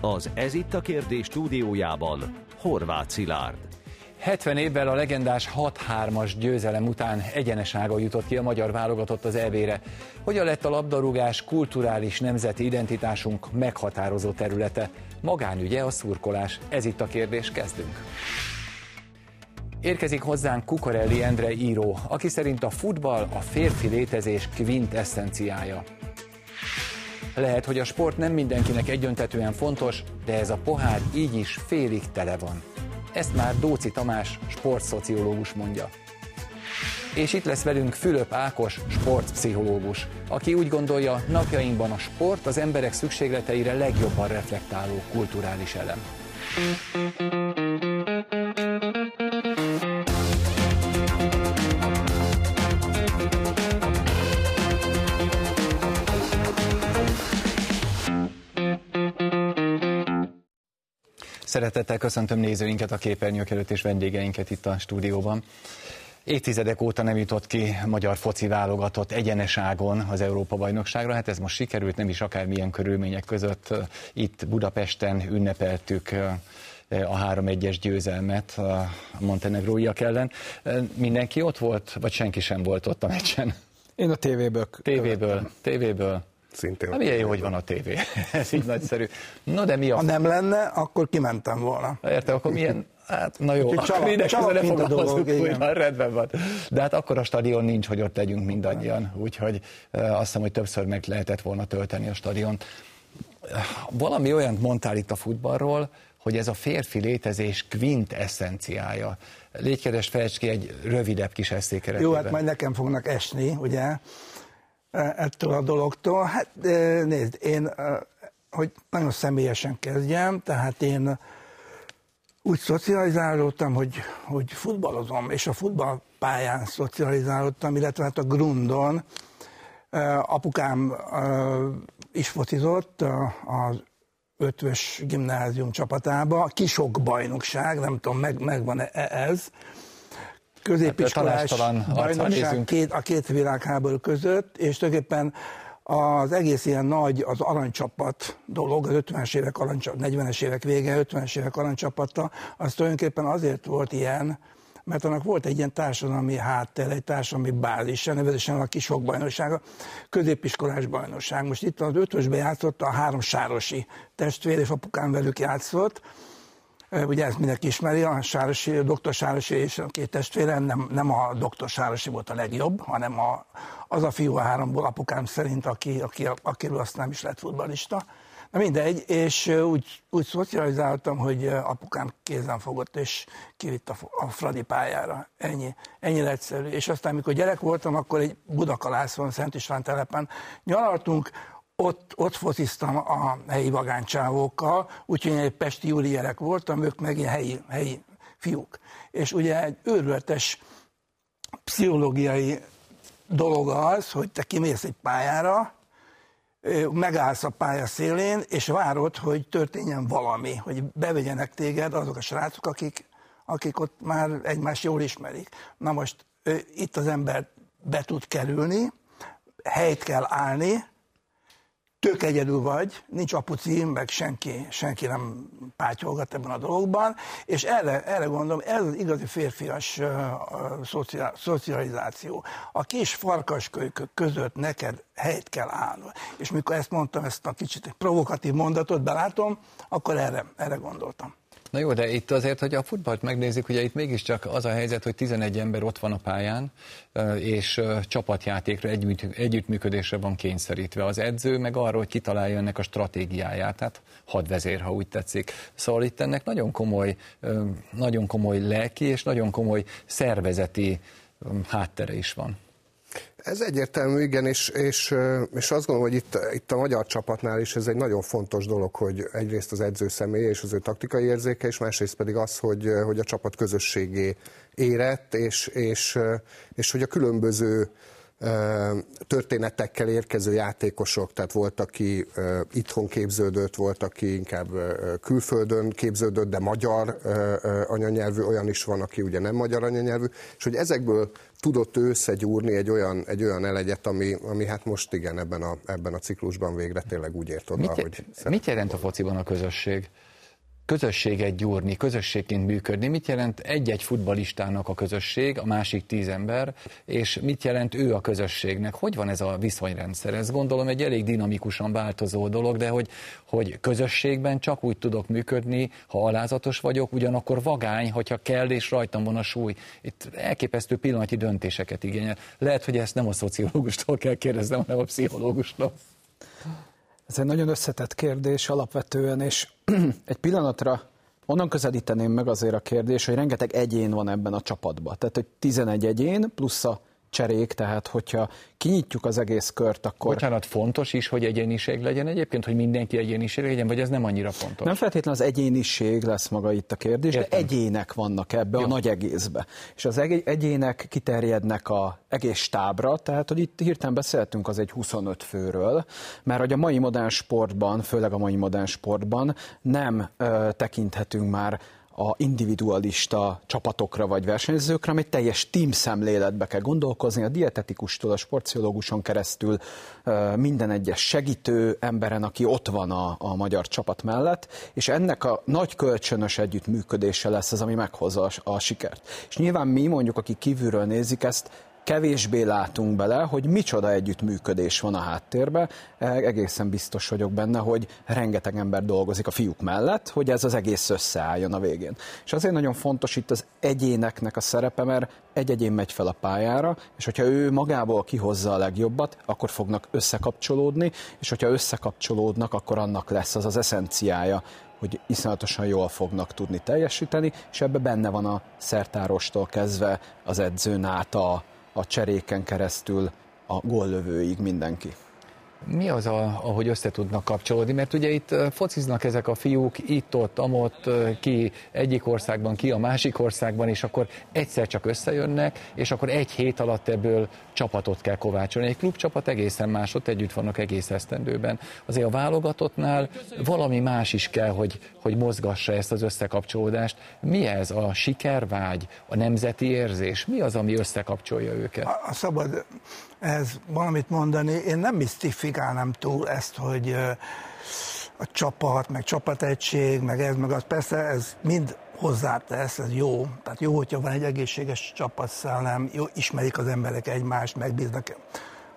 Az Ez itt a kérdés stúdiójában Horváth Szilárd. 70 évvel a legendás 6-3-as győzelem után egyenesága jutott ki a magyar válogatott az EB-re. Hogyan lett a labdarúgás kulturális nemzeti identitásunk meghatározó területe? Magánügye a szurkolás. Ez itt a kérdés, kezdünk. Érkezik hozzánk Kukorelli Endre író, aki szerint a futball a férfi létezés kvint eszenciája. Lehet, hogy a sport nem mindenkinek egyöntetően fontos, de ez a pohár így is félig tele van. Ezt már Dóci Tamás, sportszociológus mondja. És itt lesz velünk Fülöp Ákos, sportpszichológus, aki úgy gondolja, napjainkban a sport az emberek szükségleteire legjobban reflektáló kulturális elem. Szeretettel köszöntöm nézőinket, a képernyők előtt és vendégeinket itt a stúdióban. Évtizedek óta nem jutott ki magyar foci válogatott egyeneságon az Európa-bajnokságra, hát ez most sikerült, nem is akármilyen körülmények között. Itt Budapesten ünnepeltük a 3-1-es győzelmet a montenegróiak ellen. Mindenki ott volt, vagy senki sem volt ott a meccsen? Én a tévéből. Tévéből, tévéből szintén. Hát milyen jó, hogy van a tévé. Ez így nagyszerű. No, de mi a... Ha nem lenne, akkor kimentem volna. Érte, akkor milyen... Hát, na jó, akkor ide ne újra, rendben van. De hát akkor a stadion nincs, hogy ott legyünk mindannyian. Úgyhogy azt hiszem, hogy többször meg lehetett volna tölteni a stadiont. Valami olyant mondtál itt a futballról, hogy ez a férfi létezés kvint eszenciája. Légy kedves, fejtsd ki egy rövidebb kis eszékeretében. Jó, hát majd nekem fognak esni, ugye? Ettől a dologtól? Hát nézd, én, hogy nagyon személyesen kezdjem, tehát én úgy szocializálódtam, hogy, hogy futballozom, és a futballpályán szocializálódtam, illetve hát a grundon. Apukám is focizott az ötvös gimnázium csapatába, kisok bajnokság, nem tudom, meg, megvan -e ez középiskolás hát, bajnokság két, a két világháború között, és tulajdonképpen az egész ilyen nagy, az aranycsapat dolog, az 50-es évek, 40-es évek vége, 50-es évek aranycsapata, az tulajdonképpen azért volt ilyen, mert annak volt egy ilyen társadalmi háttér, egy társadalmi bázisa, nevezetesen a kisok bajnoksága, középiskolás bajnokság. Most itt az ötösbe játszott a három sárosi testvér, és apukám velük játszott, Ugye ezt mindenki ismeri, a Sárosi, doktor Sárosi és a két testvére, nem, nem a doktor Sárosi volt a legjobb, hanem a, az a fiú a háromból apukám szerint, aki, aki, akiről azt nem is lett futbalista. Na mindegy, és úgy, úgy szocializáltam, hogy apukám kézen fogott, és kivitt a, a Fradi pályára. Ennyi, ennyi egyszerű. És aztán, amikor gyerek voltam, akkor egy Budakalászon, Szent István telepen nyaraltunk, ott, ott fociztam a helyi vagáncsávókkal, úgyhogy egy pesti júlierek voltam, ők meg ilyen helyi, helyi fiúk. És ugye egy őrületes pszichológiai dolog az, hogy te kimész egy pályára, megállsz a pálya szélén, és várod, hogy történjen valami, hogy bevegyenek téged azok a srácok, akik, akik ott már egymást jól ismerik. Na most itt az ember be tud kerülni, helyt kell állni, tök egyedül vagy, nincs apuci, meg senki, senki nem pátyolgat ebben a dologban, és erre, erre gondolom, ez az igazi férfias szocializáció. A kis farkaskölykök között neked helyt kell állni. És mikor ezt mondtam, ezt a kicsit provokatív mondatot belátom, akkor erre, erre gondoltam. Na jó, de itt azért, hogy a futballt megnézik, ugye itt mégiscsak az a helyzet, hogy 11 ember ott van a pályán, és csapatjátékra, együtt, együttműködésre van kényszerítve az edző, meg arról, hogy kitalálja ennek a stratégiáját, tehát hadvezér, ha úgy tetszik. Szóval itt ennek nagyon komoly, nagyon komoly lelki és nagyon komoly szervezeti háttere is van. Ez egyértelmű, igen, és, és, és azt gondolom, hogy itt, itt a magyar csapatnál is ez egy nagyon fontos dolog, hogy egyrészt az edző személye és az ő taktikai érzéke, és másrészt pedig az, hogy, hogy a csapat közösségé érett, és, és, és hogy a különböző történetekkel érkező játékosok, tehát volt, aki itthon képződött, volt, aki inkább külföldön képződött, de magyar anyanyelvű, olyan is van, aki ugye nem magyar anyanyelvű, és hogy ezekből tudott ő összegyúrni egy olyan, egy olyan elegyet, ami, ami hát most igen ebben a, ebben a ciklusban végre tényleg úgy ért oda, mit, hogy... Mit jelent a fociban a közösség? Közösséget gyúrni, közösségként működni. Mit jelent egy-egy futbalistának a közösség, a másik tíz ember, és mit jelent ő a közösségnek? Hogy van ez a viszonyrendszer? Ez gondolom egy elég dinamikusan változó dolog, de hogy, hogy közösségben csak úgy tudok működni, ha alázatos vagyok, ugyanakkor vagány, hogyha kell, és rajtam van a súly. Itt elképesztő pillanati döntéseket igényel. Lehet, hogy ezt nem a szociológustól kell kérdeznem, hanem a pszichológustól. Ez egy nagyon összetett kérdés alapvetően, és egy pillanatra onnan közelíteném meg azért a kérdés, hogy rengeteg egyén van ebben a csapatban. Tehát, hogy 11 egyén plusz a cserék, tehát hogyha kinyitjuk az egész kört, akkor... Bocsánat, fontos is, hogy egyéniség legyen egyébként, hogy mindenki egyéniség legyen, vagy ez nem annyira fontos? Nem feltétlenül az egyéniség lesz maga itt a kérdés, Értem. de egyének vannak ebbe Jó. a nagy egészbe. És az egyének kiterjednek a egész stábra, tehát hogy itt hirtelen beszéltünk az egy 25 főről, mert hogy a mai modern sportban, főleg a mai modern sportban nem ö, tekinthetünk már a individualista csapatokra vagy versenyzőkre, amit teljes team szemléletbe kell gondolkozni, a dietetikustól a sportpszichológuson keresztül minden egyes segítő emberen, aki ott van a, a magyar csapat mellett, és ennek a nagy kölcsönös együttműködése lesz az, ami meghozza a, a sikert. És nyilván mi mondjuk, akik kívülről nézik ezt, kevésbé látunk bele, hogy micsoda együttműködés van a háttérben. E, egészen biztos vagyok benne, hogy rengeteg ember dolgozik a fiúk mellett, hogy ez az egész összeálljon a végén. És azért nagyon fontos itt az egyéneknek a szerepe, mert egy egyén megy fel a pályára, és hogyha ő magából kihozza a legjobbat, akkor fognak összekapcsolódni, és hogyha összekapcsolódnak, akkor annak lesz az az eszenciája, hogy iszonyatosan jól fognak tudni teljesíteni, és ebbe benne van a szertárostól kezdve az edzőn át a, a cseréken keresztül a góllövőig mindenki. Mi az, a, ahogy össze tudnak kapcsolódni? Mert ugye itt fociznak ezek a fiúk itt-ott, amott, ki egyik országban, ki a másik országban, és akkor egyszer csak összejönnek, és akkor egy hét alatt ebből csapatot kell kovácsolni. Egy klubcsapat egészen más, ott együtt vannak egész esztendőben. Azért a válogatottnál valami más is kell, hogy, hogy mozgassa ezt az összekapcsolódást. Mi ez a sikervágy, a nemzeti érzés? Mi az, ami összekapcsolja őket? A, a szabad ez valamit mondani. Én nem misztifikálnám túl ezt, hogy a csapat, meg csapategység, meg ez, meg az. Persze ez mind hozzátesz, ez jó. Tehát jó, hogyha van egy egészséges csapatszellem, jó, ismerik az emberek egymást, megbíznak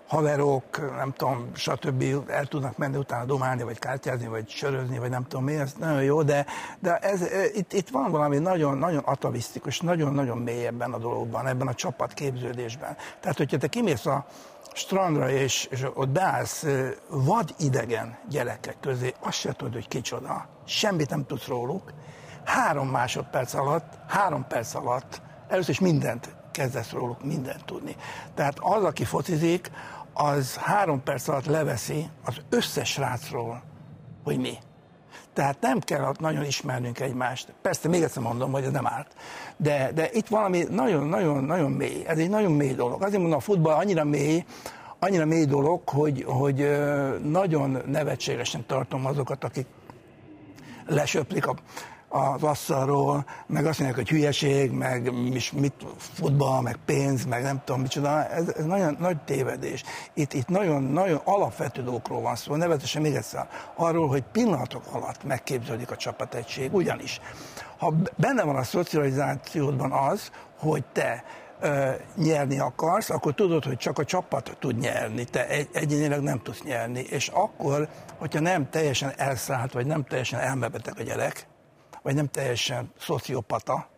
haverok, nem tudom, stb. el tudnak menni utána domálni, vagy kártyázni, vagy sörözni, vagy nem tudom mi, ez nagyon jó, de, de ez, itt, itt van valami nagyon, nagyon atavisztikus, nagyon-nagyon mély ebben a dologban, ebben a csapatképződésben. Tehát, hogyha te kimész a strandra, és, és ott beállsz vad idegen gyerekek közé, azt se tudod, hogy kicsoda, semmit nem tudsz róluk, három másodperc alatt, három perc alatt először is mindent kezdesz róluk mindent tudni. Tehát az, aki focizik, az három perc alatt leveszi az összes rácról, hogy mi. Tehát nem kell nagyon ismernünk egymást. Persze, még egyszer mondom, hogy ez nem árt. De, de itt valami nagyon-nagyon-nagyon mély. Ez egy nagyon mély dolog. Azért mondom, a futball annyira mély, annyira mély dolog, hogy, hogy nagyon nevetségesen tartom azokat, akik lesöplik a az asztalról, meg azt mondják, hogy hülyeség, meg mit, futball, meg pénz, meg nem tudom micsoda, ez, ez nagyon nagy tévedés. Itt, itt nagyon, nagyon alapvető dolgokról van szó, nevetesen még egyszer, arról, hogy pillanatok alatt megképződik a csapategység, ugyanis. Ha benne van a szocializációdban az, hogy te ö, nyerni akarsz, akkor tudod, hogy csak a csapat tud nyerni, te egy, egyénileg nem tudsz nyerni, és akkor, hogyha nem teljesen elszállt, vagy nem teljesen elmebeteg a gyerek, vagy nem teljesen szociopata,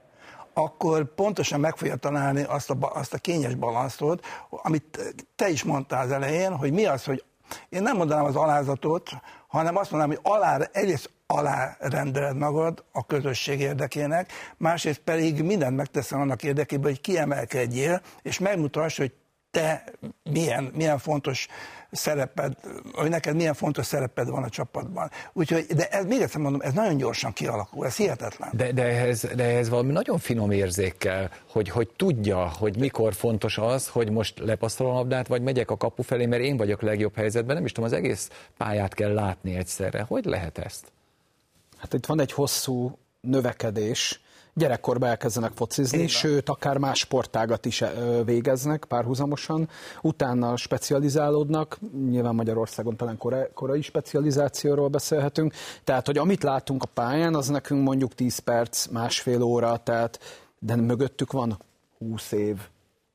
akkor pontosan meg fogja találni azt a, azt a kényes balanszot, amit te is mondtál az elején, hogy mi az, hogy én nem mondanám az alázatot, hanem azt mondanám, hogy alá, egyrészt alárendeled magad a közösség érdekének, másrészt pedig mindent megteszel annak érdekében, hogy kiemelkedjél, és megmutass, hogy te milyen, milyen fontos szereped, hogy neked milyen fontos szereped van a csapatban. Úgyhogy, de ez, még egyszer mondom, ez nagyon gyorsan kialakul, ez hihetetlen. De, de, ehhez, de ehhez valami nagyon finom érzékkel, hogy, hogy tudja, hogy mikor fontos az, hogy most lepasztolom a labdát, vagy megyek a kapu felé, mert én vagyok legjobb helyzetben, nem is tudom, az egész pályát kell látni egyszerre. Hogy lehet ezt? Hát itt van egy hosszú növekedés, gyerekkorban elkezdenek focizni, Igen. sőt, akár más sportágat is végeznek párhuzamosan, utána specializálódnak, nyilván Magyarországon talán korai, korai specializációról beszélhetünk, tehát, hogy amit látunk a pályán, az nekünk mondjuk 10 perc, másfél óra, tehát, de mögöttük van 20 év,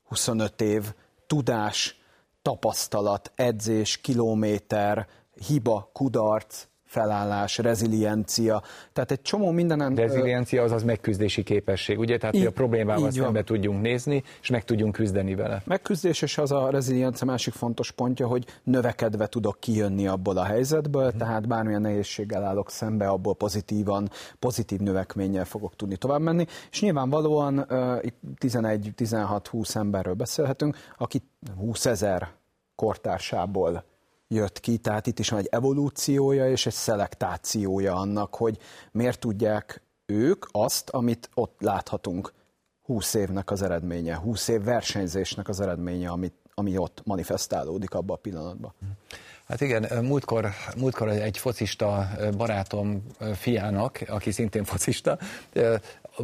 25 év, tudás, tapasztalat, edzés, kilométer, hiba, kudarc, felállás, reziliencia, tehát egy csomó mindenen... Reziliencia az az megküzdési képesség, ugye? Tehát, így, hogy a problémával szembe tudjunk nézni, és meg tudjunk küzdeni vele. Megküzdés, és az a reziliencia másik fontos pontja, hogy növekedve tudok kijönni abból a helyzetből, hmm. tehát bármilyen nehézséggel állok szembe, abból pozitívan, pozitív növekménnyel fogok tudni tovább menni, és nyilvánvalóan uh, itt 11-16-20 emberről beszélhetünk, aki 20 ezer kortársából jött ki, tehát itt is van egy evolúciója és egy szelektációja annak, hogy miért tudják ők azt, amit ott láthatunk. 20 évnek az eredménye, 20 év versenyzésnek az eredménye, amit, ami ott manifestálódik abban a pillanatban. Hát igen, múltkor, múltkor egy focista barátom fiának, aki szintén focista,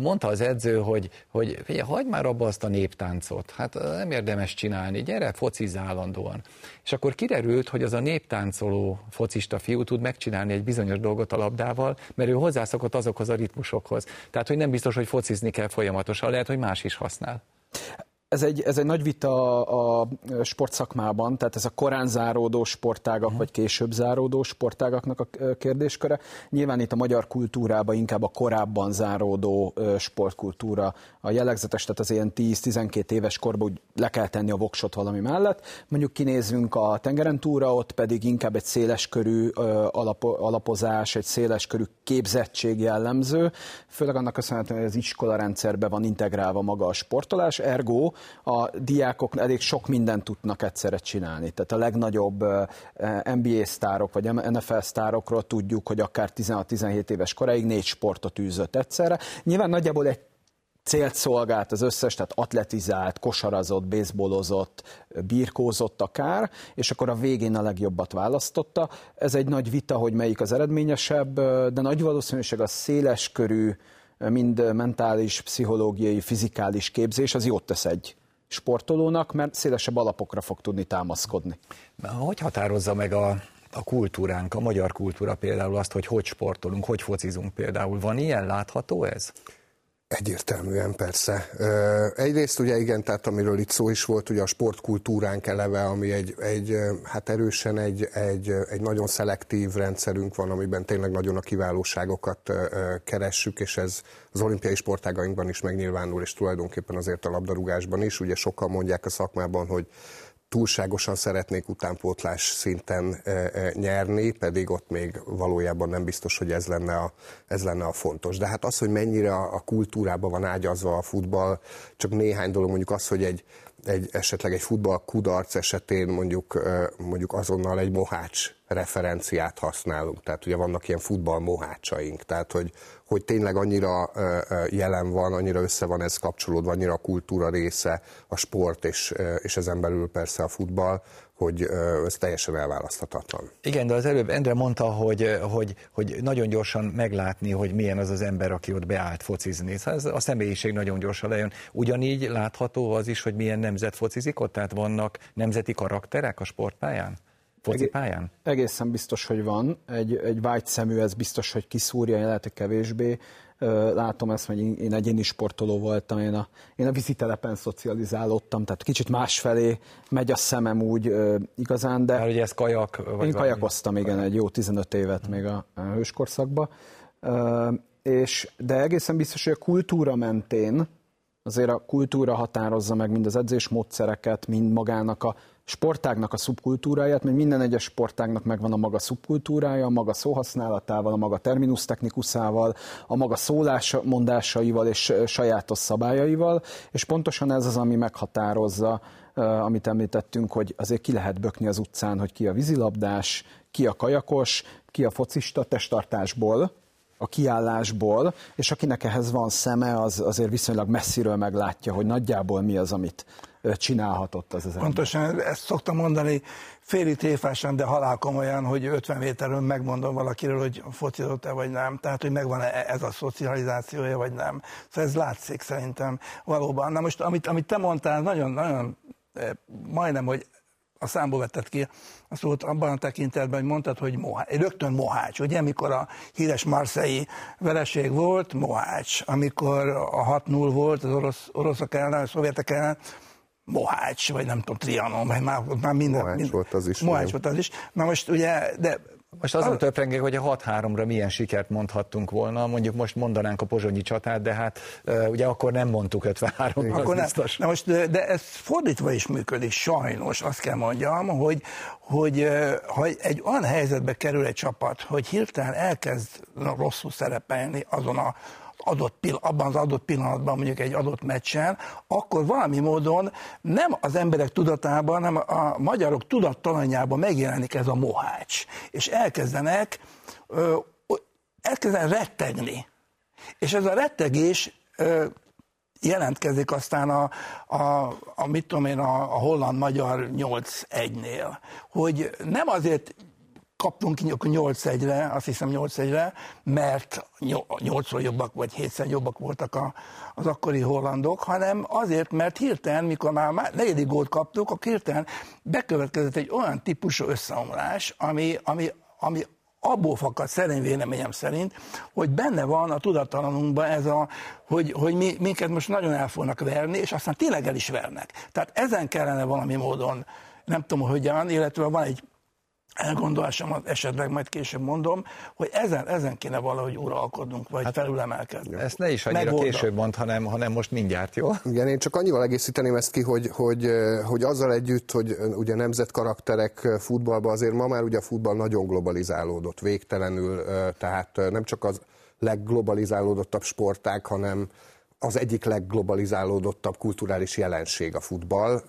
mondta az edző, hogy, hogy figyelj, hagyd már abba azt a néptáncot, hát nem érdemes csinálni, gyere, focizz állandóan. És akkor kiderült, hogy az a néptáncoló focista fiú tud megcsinálni egy bizonyos dolgot a labdával, mert ő hozzászokott azokhoz a ritmusokhoz. Tehát, hogy nem biztos, hogy focizni kell folyamatosan, lehet, hogy más is használ ez egy, ez egy nagy vita a sportszakmában, tehát ez a korán záródó sportágak, uh-huh. vagy később záródó sportágaknak a kérdésköre. Nyilván itt a magyar kultúrában inkább a korábban záródó sportkultúra a jellegzetes, tehát az ilyen 10-12 éves korban úgy le kell tenni a voksot valami mellett. Mondjuk kinézünk a tengeren túra, ott pedig inkább egy széleskörű alap, alapozás, egy széleskörű képzettség jellemző, főleg annak köszönhetően, hogy az iskola rendszerbe van integrálva maga a sportolás, ergo a diákok elég sok mindent tudnak egyszerre csinálni. Tehát a legnagyobb NBA sztárok vagy NFL sztárokról tudjuk, hogy akár 16-17 éves koráig négy sportot űzött egyszerre. Nyilván nagyjából egy célt szolgált az összes, tehát atletizált, kosarazott, baseballozott, birkózott akár, és akkor a végén a legjobbat választotta. Ez egy nagy vita, hogy melyik az eredményesebb, de nagy valószínűség a széles körű, mind mentális, pszichológiai, fizikális képzés, az jót tesz egy sportolónak, mert szélesebb alapokra fog tudni támaszkodni. Hogy határozza meg a, a kultúránk, a magyar kultúra például azt, hogy hogy sportolunk, hogy focizunk például? Van ilyen, látható ez? Egyértelműen persze. Egyrészt ugye igen, tehát amiről itt szó is volt, ugye a sportkultúránk eleve, ami egy, egy hát erősen egy, egy, egy nagyon szelektív rendszerünk van, amiben tényleg nagyon a kiválóságokat keressük, és ez az olimpiai sportágainkban is megnyilvánul, és tulajdonképpen azért a labdarúgásban is. Ugye sokan mondják a szakmában, hogy túlságosan szeretnék utánpótlás szinten e, e, nyerni, pedig ott még valójában nem biztos, hogy ez lenne a, ez lenne a fontos. De hát az, hogy mennyire a, kultúrában van ágyazva a futball, csak néhány dolog, mondjuk az, hogy egy, egy esetleg egy futball kudarc esetén mondjuk, mondjuk azonnal egy mohács referenciát használunk. Tehát ugye vannak ilyen futball mohácsaink, tehát hogy, hogy tényleg annyira jelen van, annyira össze van ez kapcsolódva, annyira a kultúra része, a sport és, és ezen belül persze a futball, hogy ez teljesen elválaszthatatlan. Igen, de az előbb Endre mondta, hogy, hogy, hogy nagyon gyorsan meglátni, hogy milyen az az ember, aki ott beállt focizni. Ez a személyiség nagyon gyorsan lejön. Ugyanígy látható az is, hogy milyen nemzet focizik ott, tehát vannak nemzeti karakterek a sportpályán? Focipályán? Egészen biztos, hogy van. Egy, egy vágy szemű, ez biztos, hogy kiszúrja, lehet kevésbé látom ezt, hogy én egyéni sportoló voltam, én a, én a vízitelepen szocializálódtam, tehát kicsit másfelé megy a szemem úgy igazán, de... Már ugye ez kajak? Vagy én kajakoztam, igen, egy jó 15 évet még a, a hőskorszakban, és, de egészen biztos, hogy a kultúra mentén azért a kultúra határozza meg mind az edzés módszereket, mind magának a sportágnak a szubkultúráját, mert minden egyes sportágnak megvan a maga szubkultúrája, a maga szóhasználatával, a maga terminus technikuszával, a maga szólásmondásaival és sajátos szabályaival, és pontosan ez az, ami meghatározza, amit említettünk, hogy azért ki lehet bökni az utcán, hogy ki a vízilabdás, ki a kajakos, ki a focista testtartásból, a kiállásból, és akinek ehhez van szeme, az azért viszonylag messziről meglátja, hogy nagyjából mi az, amit csinálhatott az az ember. Ezt szoktam mondani féli tréfásan, de halálkomolyan, hogy 50 méterről megmondom valakiről, hogy focizott-e vagy nem, tehát hogy megvan -e ez a szocializációja vagy nem. Szóval ez látszik szerintem valóban. Na most, amit, amit te mondtál, nagyon, nagyon majdnem, hogy a számból vetted ki a szót abban a tekintetben, hogy mondtad, hogy Mohács, rögtön Mohács, ugye, amikor a híres marszei vereség volt, Mohács, amikor a 6-0 volt az orosz, oroszok ellen, a szovjetek ellen, Mohács, vagy nem tudom, Trianon, vagy már, már minden. Mohács minden, volt az is. Mohács volt az is. Na most ugye, de most azon töprengek, hogy a 6-3-ra milyen sikert mondhattunk volna, mondjuk most mondanánk a pozsonyi csatát, de hát ugye akkor nem mondtuk 53 ra akkor biztos. Na most, de ez fordítva is működik, sajnos, azt kell mondjam, hogy, hogy ha egy olyan helyzetbe kerül egy csapat, hogy hirtelen elkezd rosszul szerepelni azon a adott, abban az adott pillanatban, mondjuk egy adott meccsen, akkor valami módon nem az emberek tudatában, hanem a magyarok tudattalanjában megjelenik ez a mohács. És elkezdenek, elkezdenek rettegni. És ez a rettegés jelentkezik aztán a, a, a mit tudom én, a, a holland-magyar 8-1-nél, hogy nem azért kaptunk 8-1-re, azt hiszem 8-1-re, mert 8 jobbak vagy 7 jobbak voltak a, az akkori hollandok, hanem azért, mert hirtelen, mikor már negyedik gólt kaptuk, akkor hirtelen bekövetkezett egy olyan típusú összeomlás, ami, ami, ami abból fakad szerint véleményem szerint, hogy benne van a tudatalanunkban ez a, hogy, hogy mi, minket most nagyon el fognak verni, és aztán tényleg el is vernek. Tehát ezen kellene valami módon, nem tudom hogyan, illetve van egy elgondolásomat esetleg majd később mondom, hogy ezen, ezen kéne valahogy uralkodnunk, vagy hát, felülemelkedni. Ezt ne is annyira Megolda. később mond, hanem, hanem most mindjárt, jó? Igen, én csak annyival egészíteném ezt ki, hogy, hogy, hogy azzal együtt, hogy ugye nemzetkarakterek futballban azért ma már ugye a futball nagyon globalizálódott, végtelenül, tehát nem csak az legglobalizálódottabb sportág, hanem az egyik legglobalizálódottabb kulturális jelenség a futball,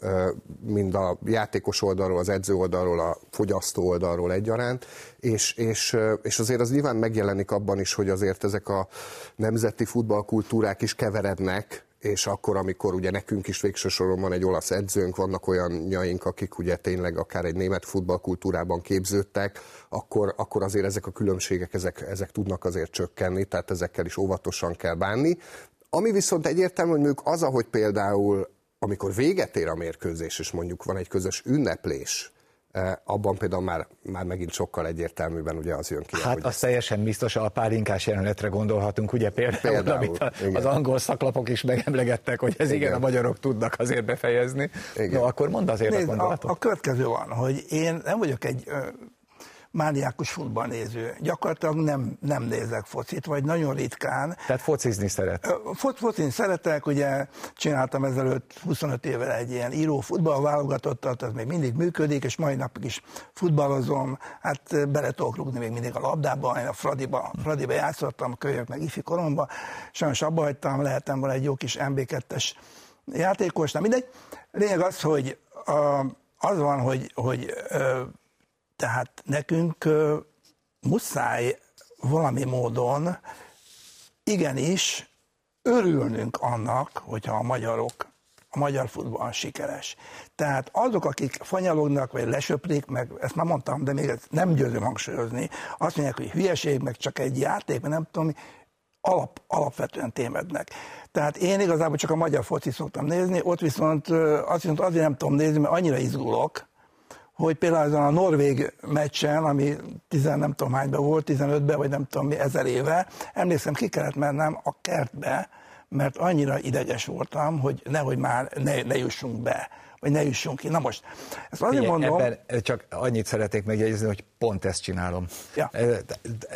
mind a játékos oldalról, az edző oldalról, a fogyasztó oldalról egyaránt, és, és, és azért az nyilván megjelenik abban is, hogy azért ezek a nemzeti futballkultúrák is keverednek, és akkor, amikor ugye nekünk is végső soron van egy olasz edzőnk, vannak olyan nyaink, akik ugye tényleg akár egy német futballkultúrában képződtek, akkor, akkor azért ezek a különbségek, ezek, ezek tudnak azért csökkenni, tehát ezekkel is óvatosan kell bánni. Ami viszont egyértelmű, hogy mondjuk az, ahogy például, amikor véget ér a mérkőzés, és mondjuk van egy közös ünneplés, eh, abban például már, már megint sokkal egyértelműben ugye az jön ki. Hát az teljesen biztos, a pálinkás jelenetre gondolhatunk, ugye például, például amit a, az angol szaklapok is megemlegettek, hogy ez igen, igen a magyarok tudnak azért befejezni. Igen. No, akkor mondd azért Nézd, a gondolatot. A, a következő van, hogy én nem vagyok egy mániákus futballnéző. Gyakorlatilag nem, nem nézek focit, vagy nagyon ritkán. Tehát focizni szeret? Fo- focizni szeretek, ugye csináltam ezelőtt 25 évvel egy ilyen író futballválogatottat, az még mindig működik, és mai napig is futballozom, hát bele tudok rúgni még mindig a labdába, én a Fradiba, Fradiba játszottam, kölyök meg ifi koromba, sajnos abba hagytam, lehetem volna egy jó kis MB2-es játékos, nem mindegy. Lényeg az, hogy az van, hogy, hogy tehát nekünk muszáj valami módon igenis örülnünk annak, hogyha a magyarok, a magyar futball sikeres. Tehát azok, akik fanyalognak, vagy lesöprik, meg ezt már mondtam, de még ezt nem győzöm hangsúlyozni, azt mondják, hogy hülyeség, meg csak egy játék, meg nem tudom, alap, alapvetően tévednek. Tehát én igazából csak a magyar foci szoktam nézni, ott viszont azt viszont azért nem tudom nézni, mert annyira izgulok, hogy például azon a Norvég meccsen, ami tizen nem tudom hányban volt, 15-ben, vagy nem tudom mi, ezer éve, emlékszem, ki kellett mennem a kertbe, mert annyira ideges voltam, hogy nehogy már ne, ne jussunk be, vagy ne jussunk ki. Na most, ezt azért Figyelj, mondom... Ebben csak annyit szeretnék megjegyezni, hogy pont ezt csinálom. Ja.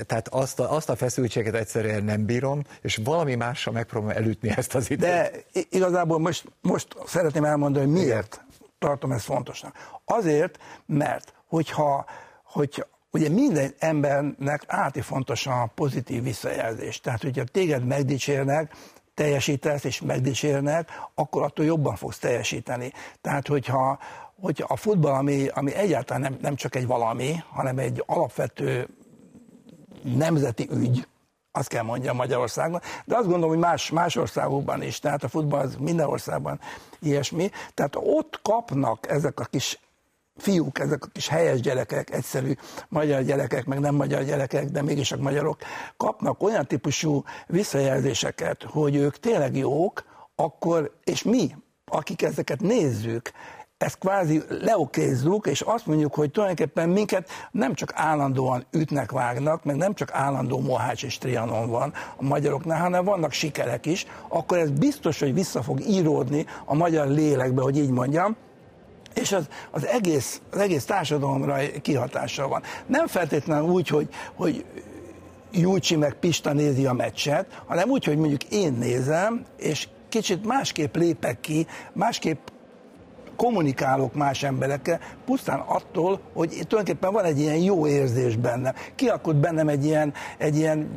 Tehát azt a, azt a feszültséget egyszerűen nem bírom, és valami mással megpróbálom elütni ezt az időt. De igazából most, most szeretném elmondani, hogy miért tartom ezt fontosnak? Azért, mert hogyha, hogyha ugye minden embernek áti fontos a pozitív visszajelzés. Tehát, hogyha téged megdicsérnek, teljesítesz és megdicsérnek, akkor attól jobban fogsz teljesíteni. Tehát, hogyha, hogyha a futball, ami, ami egyáltalán nem, nem csak egy valami, hanem egy alapvető nemzeti ügy, azt kell mondjam Magyarországon, de azt gondolom, hogy más, más országokban is, tehát a futball az minden országban ilyesmi, tehát ott kapnak ezek a kis fiúk, ezek a kis helyes gyerekek, egyszerű magyar gyerekek, meg nem magyar gyerekek, de mégis a magyarok kapnak olyan típusú visszajelzéseket, hogy ők tényleg jók, akkor, és mi, akik ezeket nézzük, ezt kvázi leokézzuk, és azt mondjuk, hogy tulajdonképpen minket nem csak állandóan ütnek, vágnak, meg nem csak állandó Mohács és Trianon van a magyaroknál, hanem vannak sikerek is, akkor ez biztos, hogy vissza fog íródni a magyar lélekbe, hogy így mondjam, és az, az, egész, az egész társadalomra kihatással van. Nem feltétlenül úgy, hogy, hogy Júcsi meg Pista nézi a meccset, hanem úgy, hogy mondjuk én nézem, és kicsit másképp lépek ki, másképp kommunikálok más emberekkel, pusztán attól, hogy tulajdonképpen van egy ilyen jó érzés bennem. Kialakult bennem egy ilyen, egy ilyen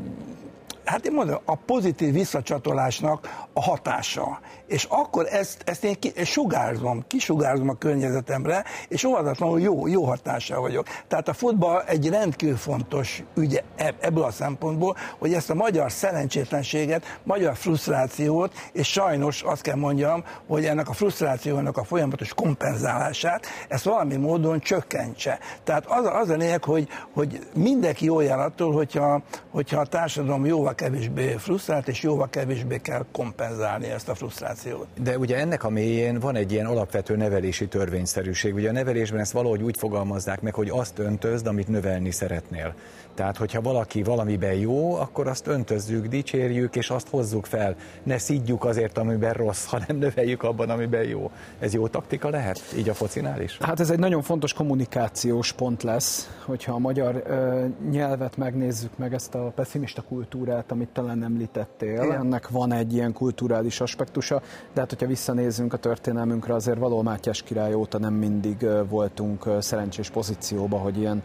hát én mondom, a pozitív visszacsatolásnak a hatása. És akkor ezt, ezt én ki, sugárzom, kisugárzom a környezetemre, és óvatatlanul jó, jó hatással vagyok. Tehát a futball egy rendkívül fontos ügy ebből a szempontból, hogy ezt a magyar szerencsétlenséget, magyar frusztrációt, és sajnos azt kell mondjam, hogy ennek a frusztrációnak a folyamatos kompenzálását, ezt valami módon csökkentse. Tehát az, az a lényeg, hogy, hogy mindenki jó jel attól, hogyha, hogyha a társadalom jóval kevésbé frusztrált, és jóval kevésbé kell kompenzálni ezt a frusztrációt. De ugye ennek a mélyén van egy ilyen alapvető nevelési törvényszerűség. Ugye a nevelésben ezt valahogy úgy fogalmazzák meg, hogy azt öntözd, amit növelni szeretnél. Tehát, hogyha valaki valamiben jó, akkor azt öntözzük, dicsérjük, és azt hozzuk fel. Ne szidjuk azért, amiben rossz, hanem növeljük abban, amiben jó. Ez jó taktika lehet, így a focinál is? Hát ez egy nagyon fontos kommunikációs pont lesz, hogyha a magyar ö, nyelvet megnézzük meg ezt a pessimista kultúrát, amit talán említettél. Igen. Ennek van egy ilyen kulturális aspektusa, de hát hogyha visszanézzünk a történelmünkre, azért való Mátyás király óta nem mindig voltunk szerencsés pozícióba, hogy ilyen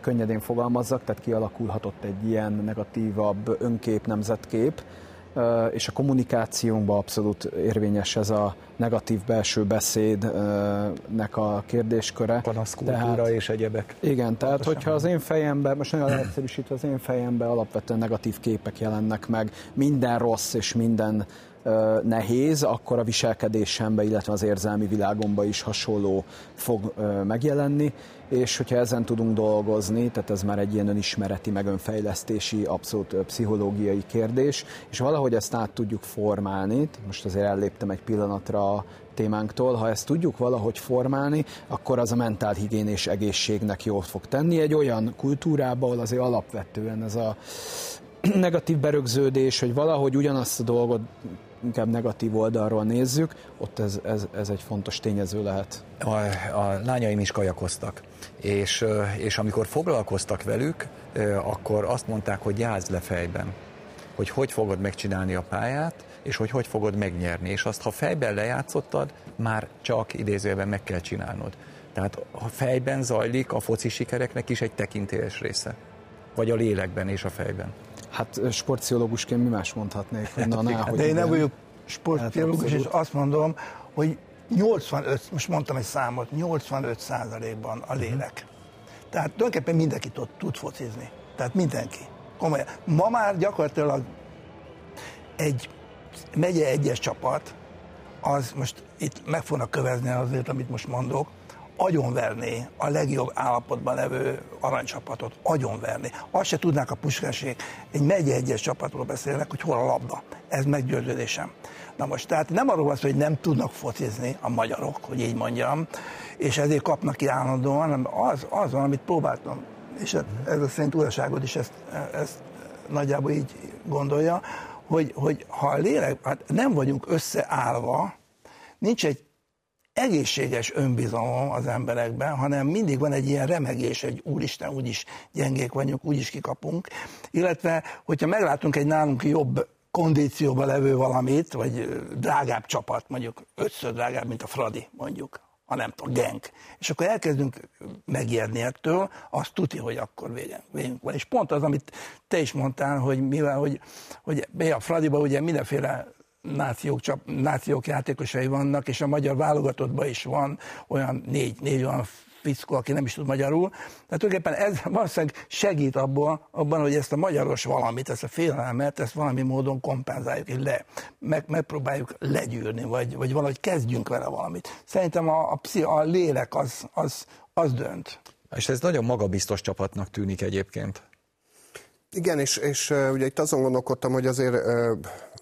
könnyedén fogalmazzak, tehát kialakulhatott egy ilyen negatívabb önkép, nemzetkép, és a kommunikációnkban abszolút érvényes ez a negatív belső beszédnek a kérdésköre. Panaszkultúra tehát, és egyebek. Igen, tehát Pontosan. hogyha az én fejemben, most nagyon leegyszerűsítve, az én fejemben alapvetően negatív képek jelennek meg, minden rossz és minden nehéz, akkor a viselkedésembe, illetve az érzelmi világomba is hasonló fog megjelenni, és hogyha ezen tudunk dolgozni, tehát ez már egy ilyen önismereti, meg önfejlesztési, abszolút pszichológiai kérdés, és valahogy ezt át tudjuk formálni, most azért elléptem egy pillanatra a témánktól, ha ezt tudjuk valahogy formálni, akkor az a mentál higiénés egészségnek jót fog tenni. Egy olyan kultúrába, ahol azért alapvetően ez a negatív berögződés, hogy valahogy ugyanazt a dolgot inkább negatív oldalról nézzük, ott ez, ez, ez egy fontos tényező lehet. A, a lányaim is kajakoztak, és, és amikor foglalkoztak velük, akkor azt mondták, hogy játsz le fejben, hogy hogy fogod megcsinálni a pályát, és hogy hogy fogod megnyerni. És azt, ha fejben lejátszottad, már csak idézőben meg kell csinálnod. Tehát ha fejben zajlik, a foci sikereknek is egy tekintélyes része. Vagy a lélekben és a fejben. Hát sportpszichológusként mi más mondhatnék, na, hogy De én nem vagyok sportpszichológus, és azt mondom, hogy 85, most mondtam egy számot, 85 százalékban a lélek. Tehát tulajdonképpen mindenki tud, tud focizni. Tehát mindenki. Komolyan. Ma már gyakorlatilag egy megye egyes csapat, az most itt meg fognak kövezni azért, amit most mondok, agyonverné a legjobb állapotban levő aranycsapatot, agyonverné. Azt se tudnák a puskásék, egy megye egyes csapatról beszélnek, hogy hol a labda. Ez meggyőződésem. Na most, tehát nem arról van hogy nem tudnak focizni a magyarok, hogy így mondjam, és ezért kapnak ki állandóan, hanem az, az van, amit próbáltam. És ez a szerint uraságod is ezt, ezt nagyjából így gondolja, hogy, hogy ha a lélek, hát nem vagyunk összeállva, nincs egy egészséges önbizalom az emberekben, hanem mindig van egy ilyen remegés, hogy úristen, úgyis gyengék vagyunk, úgyis kikapunk. Illetve, hogyha meglátunk egy nálunk jobb kondícióba levő valamit, vagy drágább csapat, mondjuk ötször drágább, mint a Fradi, mondjuk, a nem tudom, genk. És akkor elkezdünk megijedni ettől, azt tudja, hogy akkor végünk van. És pont az, amit te is mondtál, hogy mivel, hogy, hogy a Fradiba ugye mindenféle nációk, csap, nációk játékosai vannak, és a magyar válogatottban is van olyan négy, négy olyan fickó, aki nem is tud magyarul. Tehát tulajdonképpen ez valószínűleg segít abban, abban, hogy ezt a magyaros valamit, ezt a félelmet, ezt valami módon kompenzáljuk, és le, meg, megpróbáljuk legyűrni, vagy, vagy valahogy kezdjünk vele valamit. Szerintem a, a, a lélek az, az, az dönt. És ez nagyon magabiztos csapatnak tűnik egyébként. Igen, és, és ugye itt azon gondolkodtam, hogy azért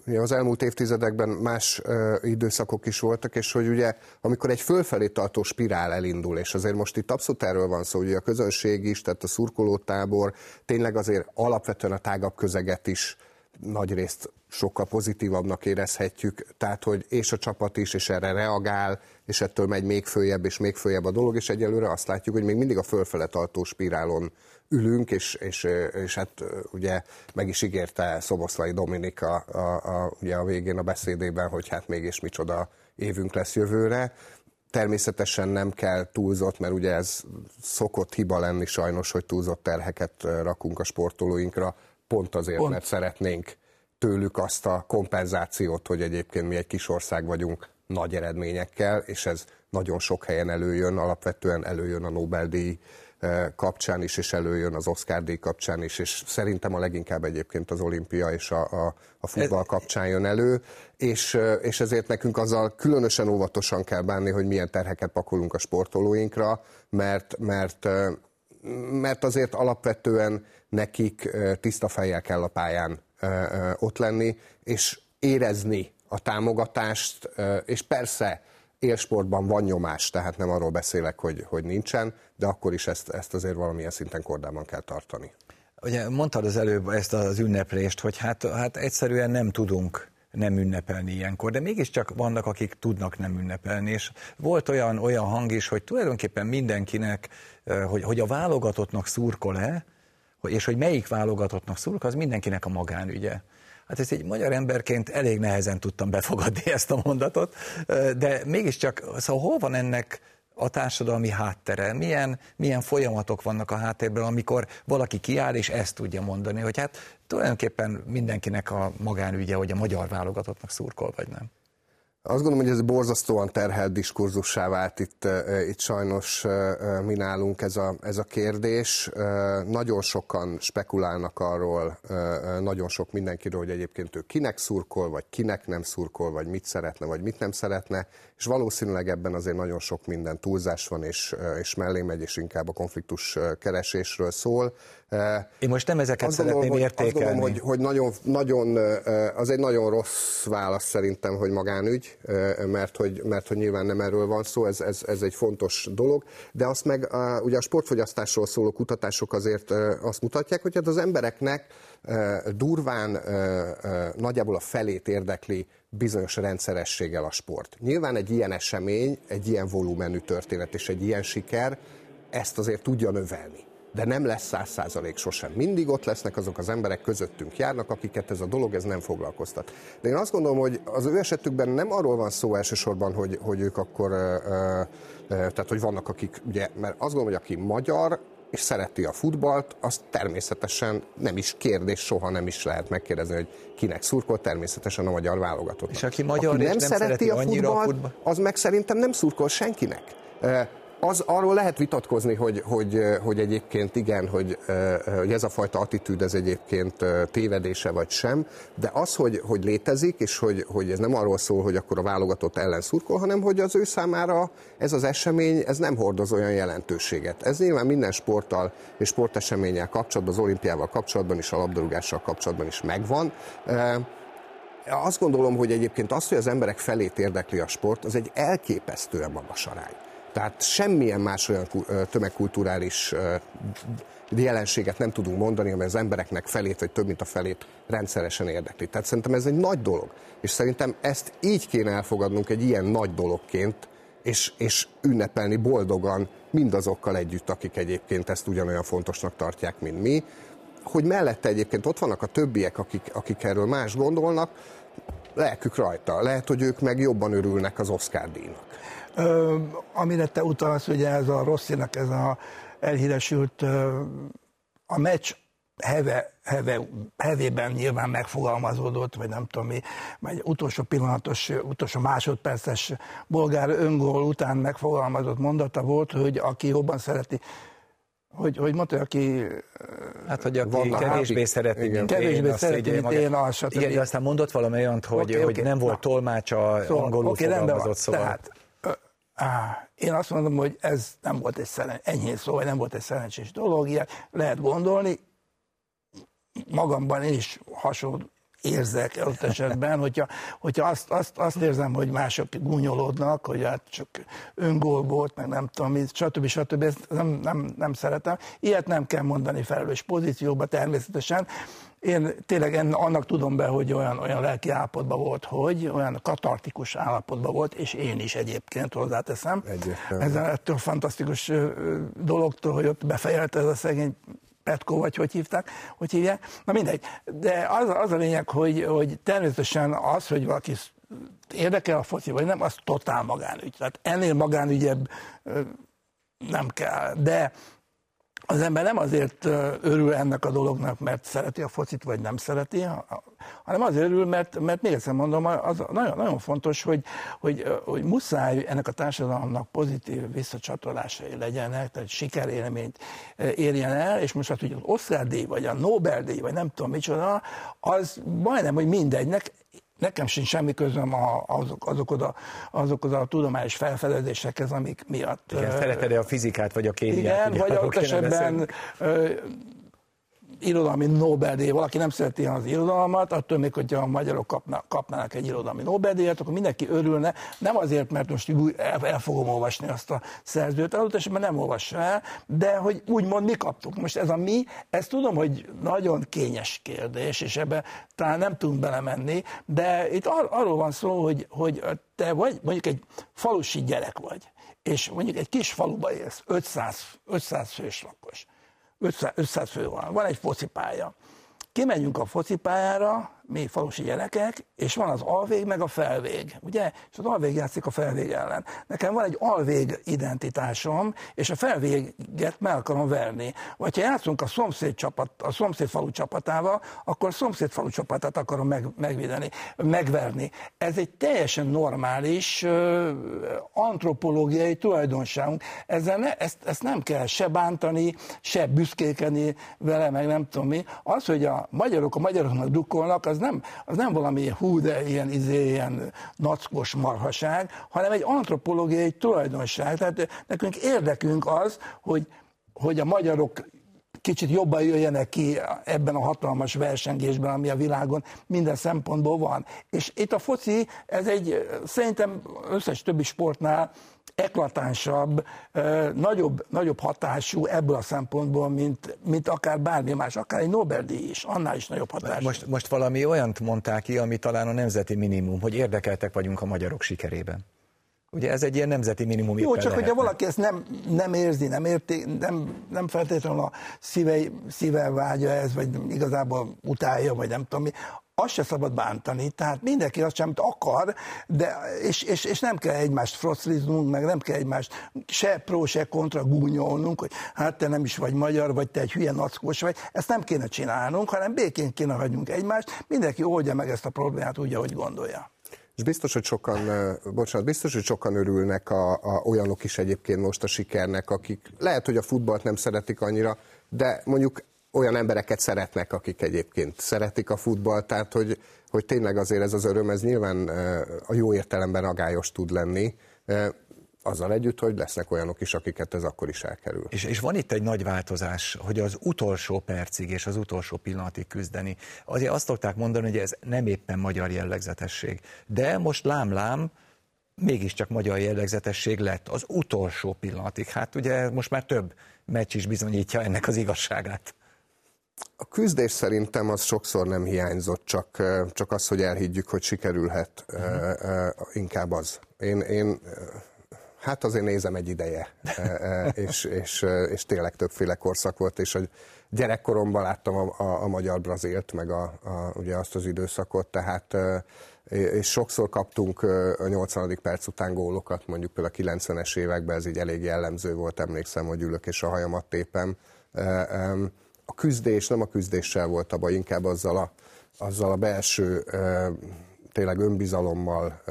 ugye az elmúlt évtizedekben más uh, időszakok is voltak, és hogy ugye amikor egy fölfelé tartó spirál elindul, és azért most itt abszolút erről van szó, hogy a közönség is, tehát a szurkolótábor tényleg azért alapvetően a tágabb közeget is nagy részt sokkal pozitívabbnak érezhetjük, tehát hogy és a csapat is, és erre reagál, és ettől megy még följebb, és még följebb a dolog, és egyelőre azt látjuk, hogy még mindig a fölfele tartó spirálon ülünk, és, és, és hát ugye meg is ígérte Szoboszlai Dominika a, a, a, ugye a végén a beszédében, hogy hát mégis micsoda évünk lesz jövőre. Természetesen nem kell túlzott, mert ugye ez szokott hiba lenni sajnos, hogy túlzott terheket rakunk a sportolóinkra, pont azért, pont. mert szeretnénk tőlük azt a kompenzációt, hogy egyébként mi egy kis ország vagyunk nagy eredményekkel, és ez nagyon sok helyen előjön, alapvetően előjön a Nobel-díj kapcsán is, és előjön az Oscar díj kapcsán is, és szerintem a leginkább egyébként az olimpia és a, a, a futball kapcsán jön elő, és, és ezért nekünk azzal különösen óvatosan kell bánni, hogy milyen terheket pakolunk a sportolóinkra, mert, mert, mert azért alapvetően nekik tiszta fejjel kell a pályán ott lenni, és érezni a támogatást, és persze élsportban van nyomás, tehát nem arról beszélek, hogy, hogy nincsen, de akkor is ezt, ezt azért valamilyen szinten kordában kell tartani. Ugye mondtad az előbb ezt az ünneplést, hogy hát, hát egyszerűen nem tudunk nem ünnepelni ilyenkor, de mégiscsak vannak, akik tudnak nem ünnepelni, és volt olyan, olyan hang is, hogy tulajdonképpen mindenkinek, hogy, hogy a válogatottnak szurkol-e, és hogy melyik válogatottnak szurkol, az mindenkinek a magánügye. Hát ezt egy magyar emberként elég nehezen tudtam befogadni ezt a mondatot, de mégiscsak, szóval hol van ennek a társadalmi háttere, milyen, milyen folyamatok vannak a háttérben, amikor valaki kiáll és ezt tudja mondani, hogy hát tulajdonképpen mindenkinek a magánügye, hogy a magyar válogatottnak szurkol, vagy nem. Azt gondolom, hogy ez borzasztóan terhelt diskurzussá vált itt, itt sajnos mi nálunk ez a, ez a kérdés. Nagyon sokan spekulálnak arról, nagyon sok mindenkiről, hogy egyébként ő kinek szurkol, vagy kinek nem szurkol, vagy mit szeretne, vagy mit nem szeretne, és valószínűleg ebben azért nagyon sok minden túlzás van, és, és mellé megy, és inkább a konfliktus keresésről szól. Én most nem ezeket azt szeretném gondolom, értékelni. Azt gondolom, hogy, hogy nagyon, nagyon, az egy nagyon rossz válasz szerintem, hogy magánügy, mert hogy, mert hogy nyilván nem erről van szó, ez, ez, ez egy fontos dolog, de azt meg ugye a sportfogyasztásról szóló kutatások azért azt mutatják, hogy hát az embereknek durván nagyjából a felét érdekli bizonyos rendszerességgel a sport. Nyilván egy ilyen esemény, egy ilyen volumenű történet és egy ilyen siker ezt azért tudja növelni de nem lesz száz százalék sosem. Mindig ott lesznek azok az emberek közöttünk járnak, akiket ez a dolog ez nem foglalkoztat. De én azt gondolom, hogy az ő esetükben nem arról van szó elsősorban, hogy, hogy ők akkor, tehát hogy vannak akik, ugye, mert azt gondolom, hogy aki magyar, és szereti a futballt, az természetesen nem is kérdés, soha nem is lehet megkérdezni, hogy kinek szurkol, természetesen a magyar válogatott. És aki magyar aki nem, nem szereti, szereti a futballt, a futball... az meg szerintem nem szurkol senkinek az, arról lehet vitatkozni, hogy, hogy, hogy egyébként igen, hogy, hogy ez a fajta attitűd ez egyébként tévedése vagy sem, de az, hogy, hogy létezik, és hogy, hogy ez nem arról szól, hogy akkor a válogatott ellen szurkol, hanem hogy az ő számára ez az esemény, ez nem hordoz olyan jelentőséget. Ez nyilván minden sporttal és sporteseménnyel kapcsolatban, az olimpiával kapcsolatban is, a labdarúgással kapcsolatban is megvan. Azt gondolom, hogy egyébként az, hogy az emberek felét érdekli a sport, az egy elképesztően magas arány. Tehát semmilyen más olyan tömegkulturális jelenséget nem tudunk mondani, amely az embereknek felét, vagy több mint a felét rendszeresen érdekli. Tehát szerintem ez egy nagy dolog. És szerintem ezt így kéne elfogadnunk egy ilyen nagy dologként, és, és ünnepelni boldogan mindazokkal együtt, akik egyébként ezt ugyanolyan fontosnak tartják, mint mi. Hogy mellette egyébként ott vannak a többiek, akik, akik erről más gondolnak, lelkük rajta. Lehet, hogy ők meg jobban örülnek az Oscar díjnak. Ö, amire te utalsz, ugye ez a Rosszinak ez a elhíresült a meccs heve, heve, hevében nyilván megfogalmazódott, vagy nem tudom mi, vagy utolsó pillanatos, utolsó másodperces bolgár öngól után megfogalmazott mondata volt, hogy aki jobban szereti hogy, hogy mondta, aki... Hát, hogy aki van, kevésbé szereti, igen. kevésbé én, szereti, mint én, az, Igen, de aztán mondott valami olyant, hogy, okay, hogy nem volt tolmács a szóval, angolul okay, fogalmazott, szóval... Tehát, én azt mondom, hogy ez nem volt egy szeren, enyhén szó, nem volt egy szerencsés dolog, ilyen lehet gondolni. Magamban én is hasonló érzek ott esetben, hogyha, hogyha azt, azt, azt érzem, hogy mások gúnyolódnak, hogy hát csak öngól volt, meg nem tudom, stb. stb. Ezt nem, nem, nem szeretem. Ilyet nem kell mondani felelős pozícióba természetesen. Én tényleg annak tudom be, hogy olyan, olyan lelki állapotban volt, hogy olyan katartikus állapotban volt, és én is egyébként hozzáteszem. Ezen ettől fantasztikus dologtól, hogy ott befejelte ez a szegény Petko, vagy hogy hívták, hogy hívják. Na mindegy. De az, az a lényeg, hogy, hogy természetesen az, hogy valaki érdekel a foci, vagy nem, az totál magánügy. Tehát ennél magánügyebb nem kell. De az ember nem azért örül ennek a dolognak, mert szereti a focit, vagy nem szereti, hanem azért örül, mert, mert még egyszer mondom, az nagyon, nagyon fontos, hogy, hogy, hogy muszáj ennek a társadalomnak pozitív visszacsatolásai legyenek, tehát sikerélményt érjen el, és most hát, hogy az Oscar-díj, vagy a Nobel-díj, vagy nem tudom micsoda, az majdnem, hogy mindegynek Nekem sincs semmi közöm a, azok, azokhoz, a, azokhoz a tudományos felfedezésekhez, amik miatt... Igen, szereted a fizikát, vagy a kémiát? Igen, vagy adott esetben irodalmi Nobel-díj, valaki nem szereti az irodalmat, attól még, hogyha a magyarok kapna, kapnának egy irodalmi Nobel-díjat, akkor mindenki örülne, nem azért, mert most el, el fogom olvasni azt a szerzőt, adott esetben nem olvassa el, de hogy úgymond mi kaptuk. Most ez a mi, ezt tudom, hogy nagyon kényes kérdés, és ebbe talán nem tudunk belemenni, de itt ar- arról van szó, hogy, hogy te vagy mondjuk egy falusi gyerek vagy, és mondjuk egy kis faluba élsz, 500, 500 fős lakos 500, 500 fő van, van egy focipálya. Kimegyünk a focipályára, mi falusi gyerekek, és van az alvég meg a felvég, ugye? És az alvég játszik a felvég ellen. Nekem van egy alvég identitásom, és a felvéget meg akarom verni. Vagy ha játszunk a szomszéd, csapat, a szomszéd falu csapatával, akkor a szomszéd falu csapatát akarom meg, megvédeni, megverni. Ez egy teljesen normális uh, antropológiai tulajdonságunk. Ezzel ne, ezt, ezt nem kell se bántani, se büszkékeni vele, meg nem tudom mi. Az, hogy a magyarok a magyaroknak dukkolnak, az az nem, az nem valami hú, de ilyen, izé, ilyen nackos marhaság, hanem egy antropológiai tulajdonság. Tehát nekünk érdekünk az, hogy, hogy a magyarok kicsit jobban jöjjenek ki ebben a hatalmas versengésben, ami a világon minden szempontból van. És itt a foci, ez egy szerintem összes többi sportnál eklatánsabb, nagyobb, nagyobb hatású ebből a szempontból, mint, mint akár bármi más, akár egy Nobel-díj is, annál is nagyobb hatású. Most, most valami olyant mondták ki, ami talán a nemzeti minimum, hogy érdekeltek vagyunk a magyarok sikerében. Ugye ez egy ilyen nemzeti minimum. Jó, csak hogyha valaki ezt nem, nem érzi, nem, érti, nem, nem feltétlenül a szíve, szíve vágya ez, vagy igazából utálja, vagy nem tudom mi, azt se szabad bántani, tehát mindenki azt sem, akar, de, és, és, és nem kell egymást frocliznunk, meg nem kell egymást se pro, se kontra gúnyolnunk, hogy hát te nem is vagy magyar, vagy te egy hülye nackos vagy, ezt nem kéne csinálnunk, hanem békén kéne hagynunk egymást, mindenki oldja meg ezt a problémát úgy, ahogy gondolja. És biztos, hogy sokan, bocsánat, biztos, hogy sokan örülnek a, a, olyanok is egyébként most a sikernek, akik lehet, hogy a futballt nem szeretik annyira, de mondjuk olyan embereket szeretnek, akik egyébként szeretik a futballt, tehát hogy, hogy tényleg azért ez az öröm, ez nyilván a jó értelemben agályos tud lenni, azzal együtt, hogy lesznek olyanok is, akiket ez akkor is elkerül. És, és van itt egy nagy változás, hogy az utolsó percig és az utolsó pillanatig küzdeni. Azért azt szokták mondani, hogy ez nem éppen magyar jellegzetesség. De most lám-lám, mégiscsak magyar jellegzetesség lett az utolsó pillanatig. Hát ugye most már több meccs is bizonyítja ennek az igazságát. A küzdés szerintem az sokszor nem hiányzott, csak, csak az, hogy elhiggyük, hogy sikerülhet, uh-huh. inkább az. Én, én Hát azért nézem egy ideje, és, és, és tényleg többféle korszak volt, és a gyerekkoromban láttam a, a, a magyar Brazilt, meg a, a, ugye azt az időszakot, tehát és sokszor kaptunk a 80. perc után gólokat, mondjuk például a 90-es években ez így elég jellemző volt, emlékszem, hogy ülök és a hajamat tépem. A küzdés, nem a küzdéssel volt a baj, inkább azzal a, azzal a belső tényleg önbizalommal,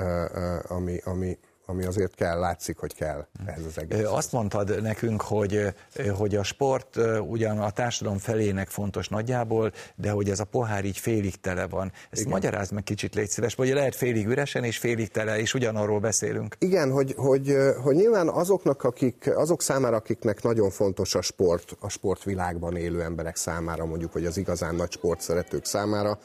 ami, ami, ami azért kell, látszik, hogy kell ez az egész. Azt mondtad nekünk, hogy, hogy a sport ugyan a társadalom felének fontos nagyjából, de hogy ez a pohár így félig tele van. Ezt Igen. magyarázd meg kicsit, légy szíves, vagy lehet félig üresen és félig tele, és ugyanarról beszélünk. Igen, hogy, hogy, hogy nyilván azoknak, akik, azok számára, akiknek nagyon fontos a sport, a sportvilágban élő emberek számára, mondjuk, hogy az igazán nagy sportszeretők számára,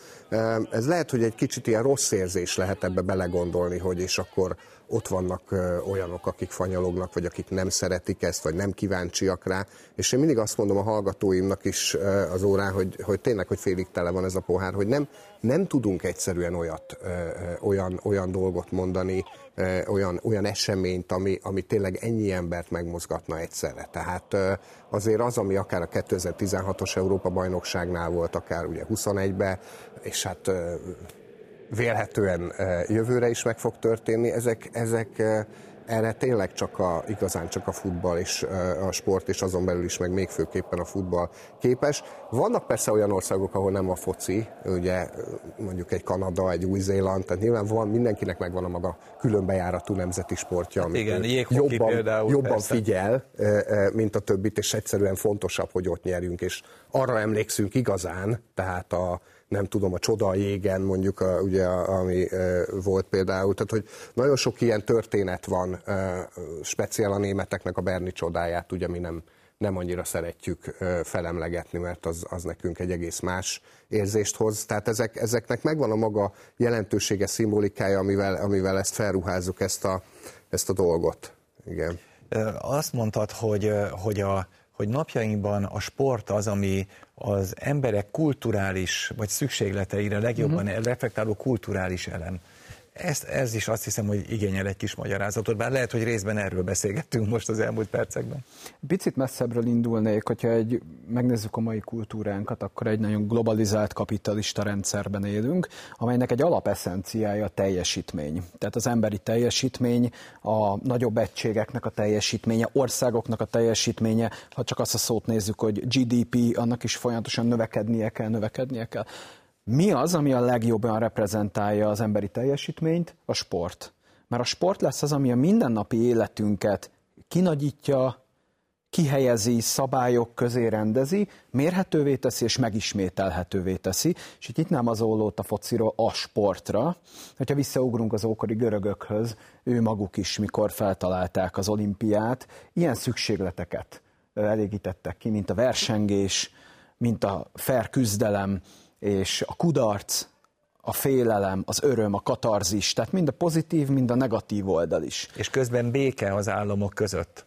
ez lehet, hogy egy kicsit ilyen rossz érzés lehet ebbe belegondolni, hogy és akkor ott vannak olyanok, akik fanyalognak, vagy akik nem szeretik ezt, vagy nem kíváncsiak rá. És én mindig azt mondom a hallgatóimnak is az órán, hogy, hogy tényleg, hogy félig tele van ez a pohár, hogy nem, nem tudunk egyszerűen olyat, olyan, olyan dolgot mondani, olyan, olyan eseményt, ami, ami tényleg ennyi embert megmozgatna egyszerre. Tehát azért az, ami akár a 2016-os Európa-bajnokságnál volt, akár ugye 21-ben, és hát vélhetően jövőre is meg fog történni. Ezek, ezek erre tényleg csak a, igazán csak a futball és a sport, és azon belül is meg még főképpen a futball képes. Vannak persze olyan országok, ahol nem a foci, ugye mondjuk egy Kanada, egy Új-Zéland, tehát nyilván van, mindenkinek megvan a maga különbejáratú nemzeti sportja, amit Igen, jobban, például, jobban figyel, mint a többit, és egyszerűen fontosabb, hogy ott nyerjünk, és arra emlékszünk igazán, tehát a nem tudom, a csoda a jégen mondjuk, a, ugye, ami e, volt például. Tehát, hogy nagyon sok ilyen történet van, e, speciál a németeknek a Berni csodáját, ugye mi nem, nem annyira szeretjük felemlegetni, mert az, az nekünk egy egész más érzést hoz. Tehát ezek, ezeknek megvan a maga jelentősége, szimbolikája, amivel, amivel ezt felruházzuk, ezt a, ezt a dolgot. Igen. Azt mondtad, hogy, hogy a hogy napjainkban a sport az, ami az emberek kulturális vagy szükségleteire legjobban uh-huh. reflektáló kulturális elem. Ezt, ez is azt hiszem, hogy igényel egy kis magyarázatot, bár lehet, hogy részben erről beszélgettünk most az elmúlt percekben. Picit messzebbről indulnék, hogyha egy, megnézzük a mai kultúránkat, akkor egy nagyon globalizált kapitalista rendszerben élünk, amelynek egy alapeszenciája a teljesítmény. Tehát az emberi teljesítmény, a nagyobb egységeknek a teljesítménye, országoknak a teljesítménye, ha csak azt a szót nézzük, hogy GDP, annak is folyamatosan növekednie kell, növekednie kell. Mi az, ami a legjobban reprezentálja az emberi teljesítményt? A sport. Mert a sport lesz az, ami a mindennapi életünket kinagyítja, kihelyezi, szabályok közé rendezi, mérhetővé teszi és megismételhetővé teszi, és itt nem az ollót a fociról a sportra. Hogyha visszaugrunk az ókori görögökhöz, ő maguk is, mikor feltalálták az olimpiát, ilyen szükségleteket elégítettek ki, mint a versengés, mint a fair küzdelem, és a kudarc, a félelem, az öröm, a katarzis, tehát mind a pozitív, mind a negatív oldal is. És közben béke az államok között.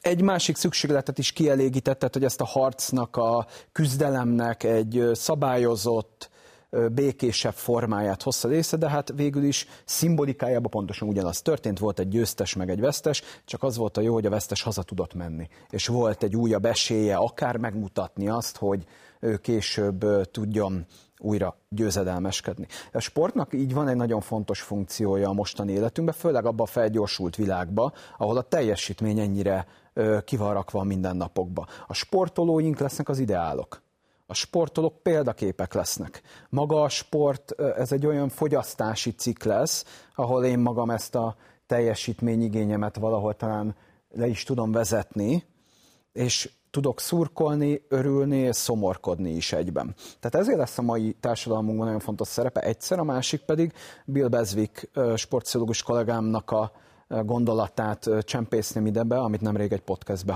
Egy másik szükségletet is kielégítette, hogy ezt a harcnak, a küzdelemnek egy szabályozott, békésebb formáját hozta része, de hát végül is szimbolikájában pontosan ugyanaz történt, volt egy győztes meg egy vesztes, csak az volt a jó, hogy a vesztes haza tudott menni. És volt egy újabb esélye akár megmutatni azt, hogy ő később tudjon újra győzedelmeskedni. A sportnak így van egy nagyon fontos funkciója a mostani életünkben, főleg abban a felgyorsult világban, ahol a teljesítmény ennyire ki van rakva a mindennapokba. A sportolóink lesznek az ideálok. A sportolók példaképek lesznek. Maga a sport, ez egy olyan fogyasztási cikk lesz, ahol én magam ezt a teljesítményigényemet valahol talán le is tudom vezetni, és tudok szurkolni, örülni és szomorkodni is egyben. Tehát ezért lesz a mai társadalmunkban nagyon fontos szerepe egyszer, a másik pedig Bill Beswick sportpszichológus kollégámnak a gondolatát csempészném ide be, amit nemrég egy podcastbe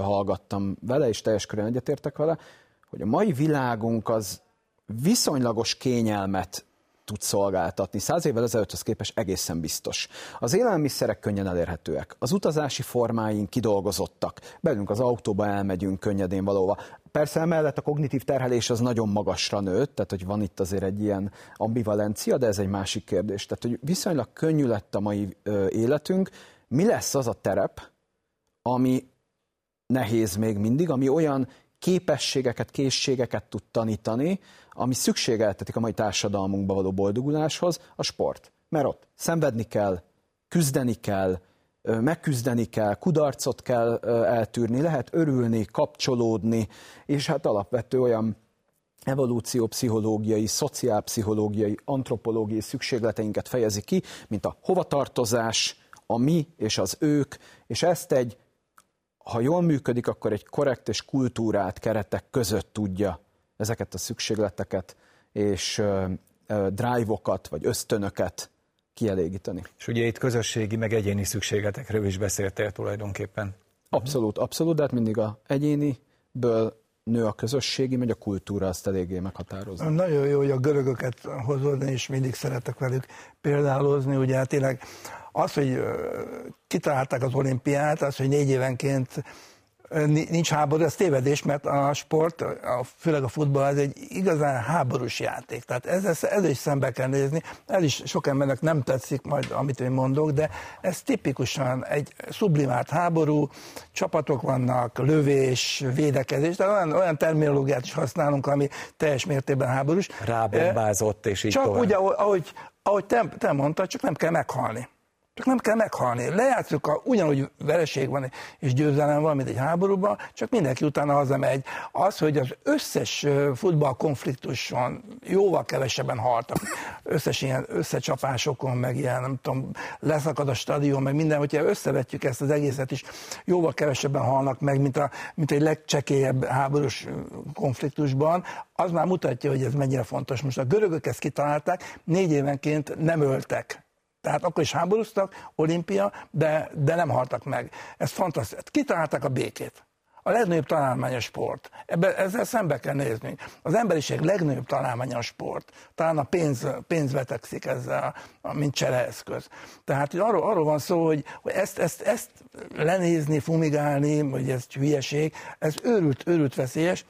hallgattam vele, és teljes körülön egyetértek vele, hogy a mai világunk az viszonylagos kényelmet tud szolgáltatni. Száz évvel ezelőtthöz képest egészen biztos. Az élelmiszerek könnyen elérhetőek, az utazási formáink kidolgozottak, belünk az autóba elmegyünk könnyedén valóva. Persze emellett a kognitív terhelés az nagyon magasra nőtt, tehát hogy van itt azért egy ilyen ambivalencia, de ez egy másik kérdés. Tehát, hogy viszonylag könnyű lett a mai életünk, mi lesz az a terep, ami nehéz még mindig, ami olyan képességeket, készségeket tud tanítani, ami szükségeltetik a mai társadalmunkba való boldoguláshoz, a sport. Mert ott szenvedni kell, küzdeni kell, megküzdeni kell, kudarcot kell eltűrni, lehet örülni, kapcsolódni, és hát alapvető olyan evolúciópszichológiai, szociálpszichológiai, antropológiai szükségleteinket fejezi ki, mint a hovatartozás, a mi és az ők, és ezt egy, ha jól működik, akkor egy korrekt és kultúrát keretek között tudja ezeket a szükségleteket és drive-okat vagy ösztönöket kielégíteni. És ugye itt közösségi, meg egyéni szükségletekről is beszéltél tulajdonképpen. Abszolút, abszolút, de hát mindig a egyéniből nő a közösségi, vagy a kultúra azt eléggé meghatározza. Nagyon jó, hogy a görögöket hozod, és mindig szeretek velük példálozni, ugye hát tényleg az, hogy kitalálták az olimpiát, az, hogy négy évenként nincs háború, ez tévedés, mert a sport, a, főleg a futball, ez egy igazán háborús játék. Tehát ez, ez is szembe kell nézni. Ez is sok embernek nem tetszik majd, amit én mondok, de ez tipikusan egy sublimált háború, csapatok vannak, lövés, védekezés, de olyan, olyan terminológiát is használunk, ami teljes mértékben háborús. Rábombázott, és így Csak tovább. úgy, ahogy, ahogy te, te mondtad, csak nem kell meghalni. Csak nem kell meghalni. Lejátszuk, a, ugyanúgy vereség van és győzelem van, mint egy háborúban, csak mindenki utána hazamegy. Az, hogy az összes futballkonfliktuson jóval kevesebben haltak, összes ilyen összecsapásokon, meg ilyen, nem tudom, leszakad a stadion, meg minden, hogyha összevetjük ezt az egészet is, jóval kevesebben halnak meg, mint, a, mint egy legcsekélyebb háborús konfliktusban, az már mutatja, hogy ez mennyire fontos. Most a görögök ezt kitalálták, négy évenként nem öltek tehát akkor is háborúztak, olimpia, de, de nem haltak meg. Ez fantasztikus. Kitalálták a békét. A legnagyobb találmány a sport. Ebben, ezzel szembe kell nézni. Az emberiség legnagyobb találmánya a sport. Talán a pénz, pénz vetekszik ezzel, mint csereeszköz. Tehát hogy arról, arról van szó, hogy, hogy ezt, ezt, ezt lenézni, fumigálni, vagy ez hülyeség, ez őrült, őrült veszélyes,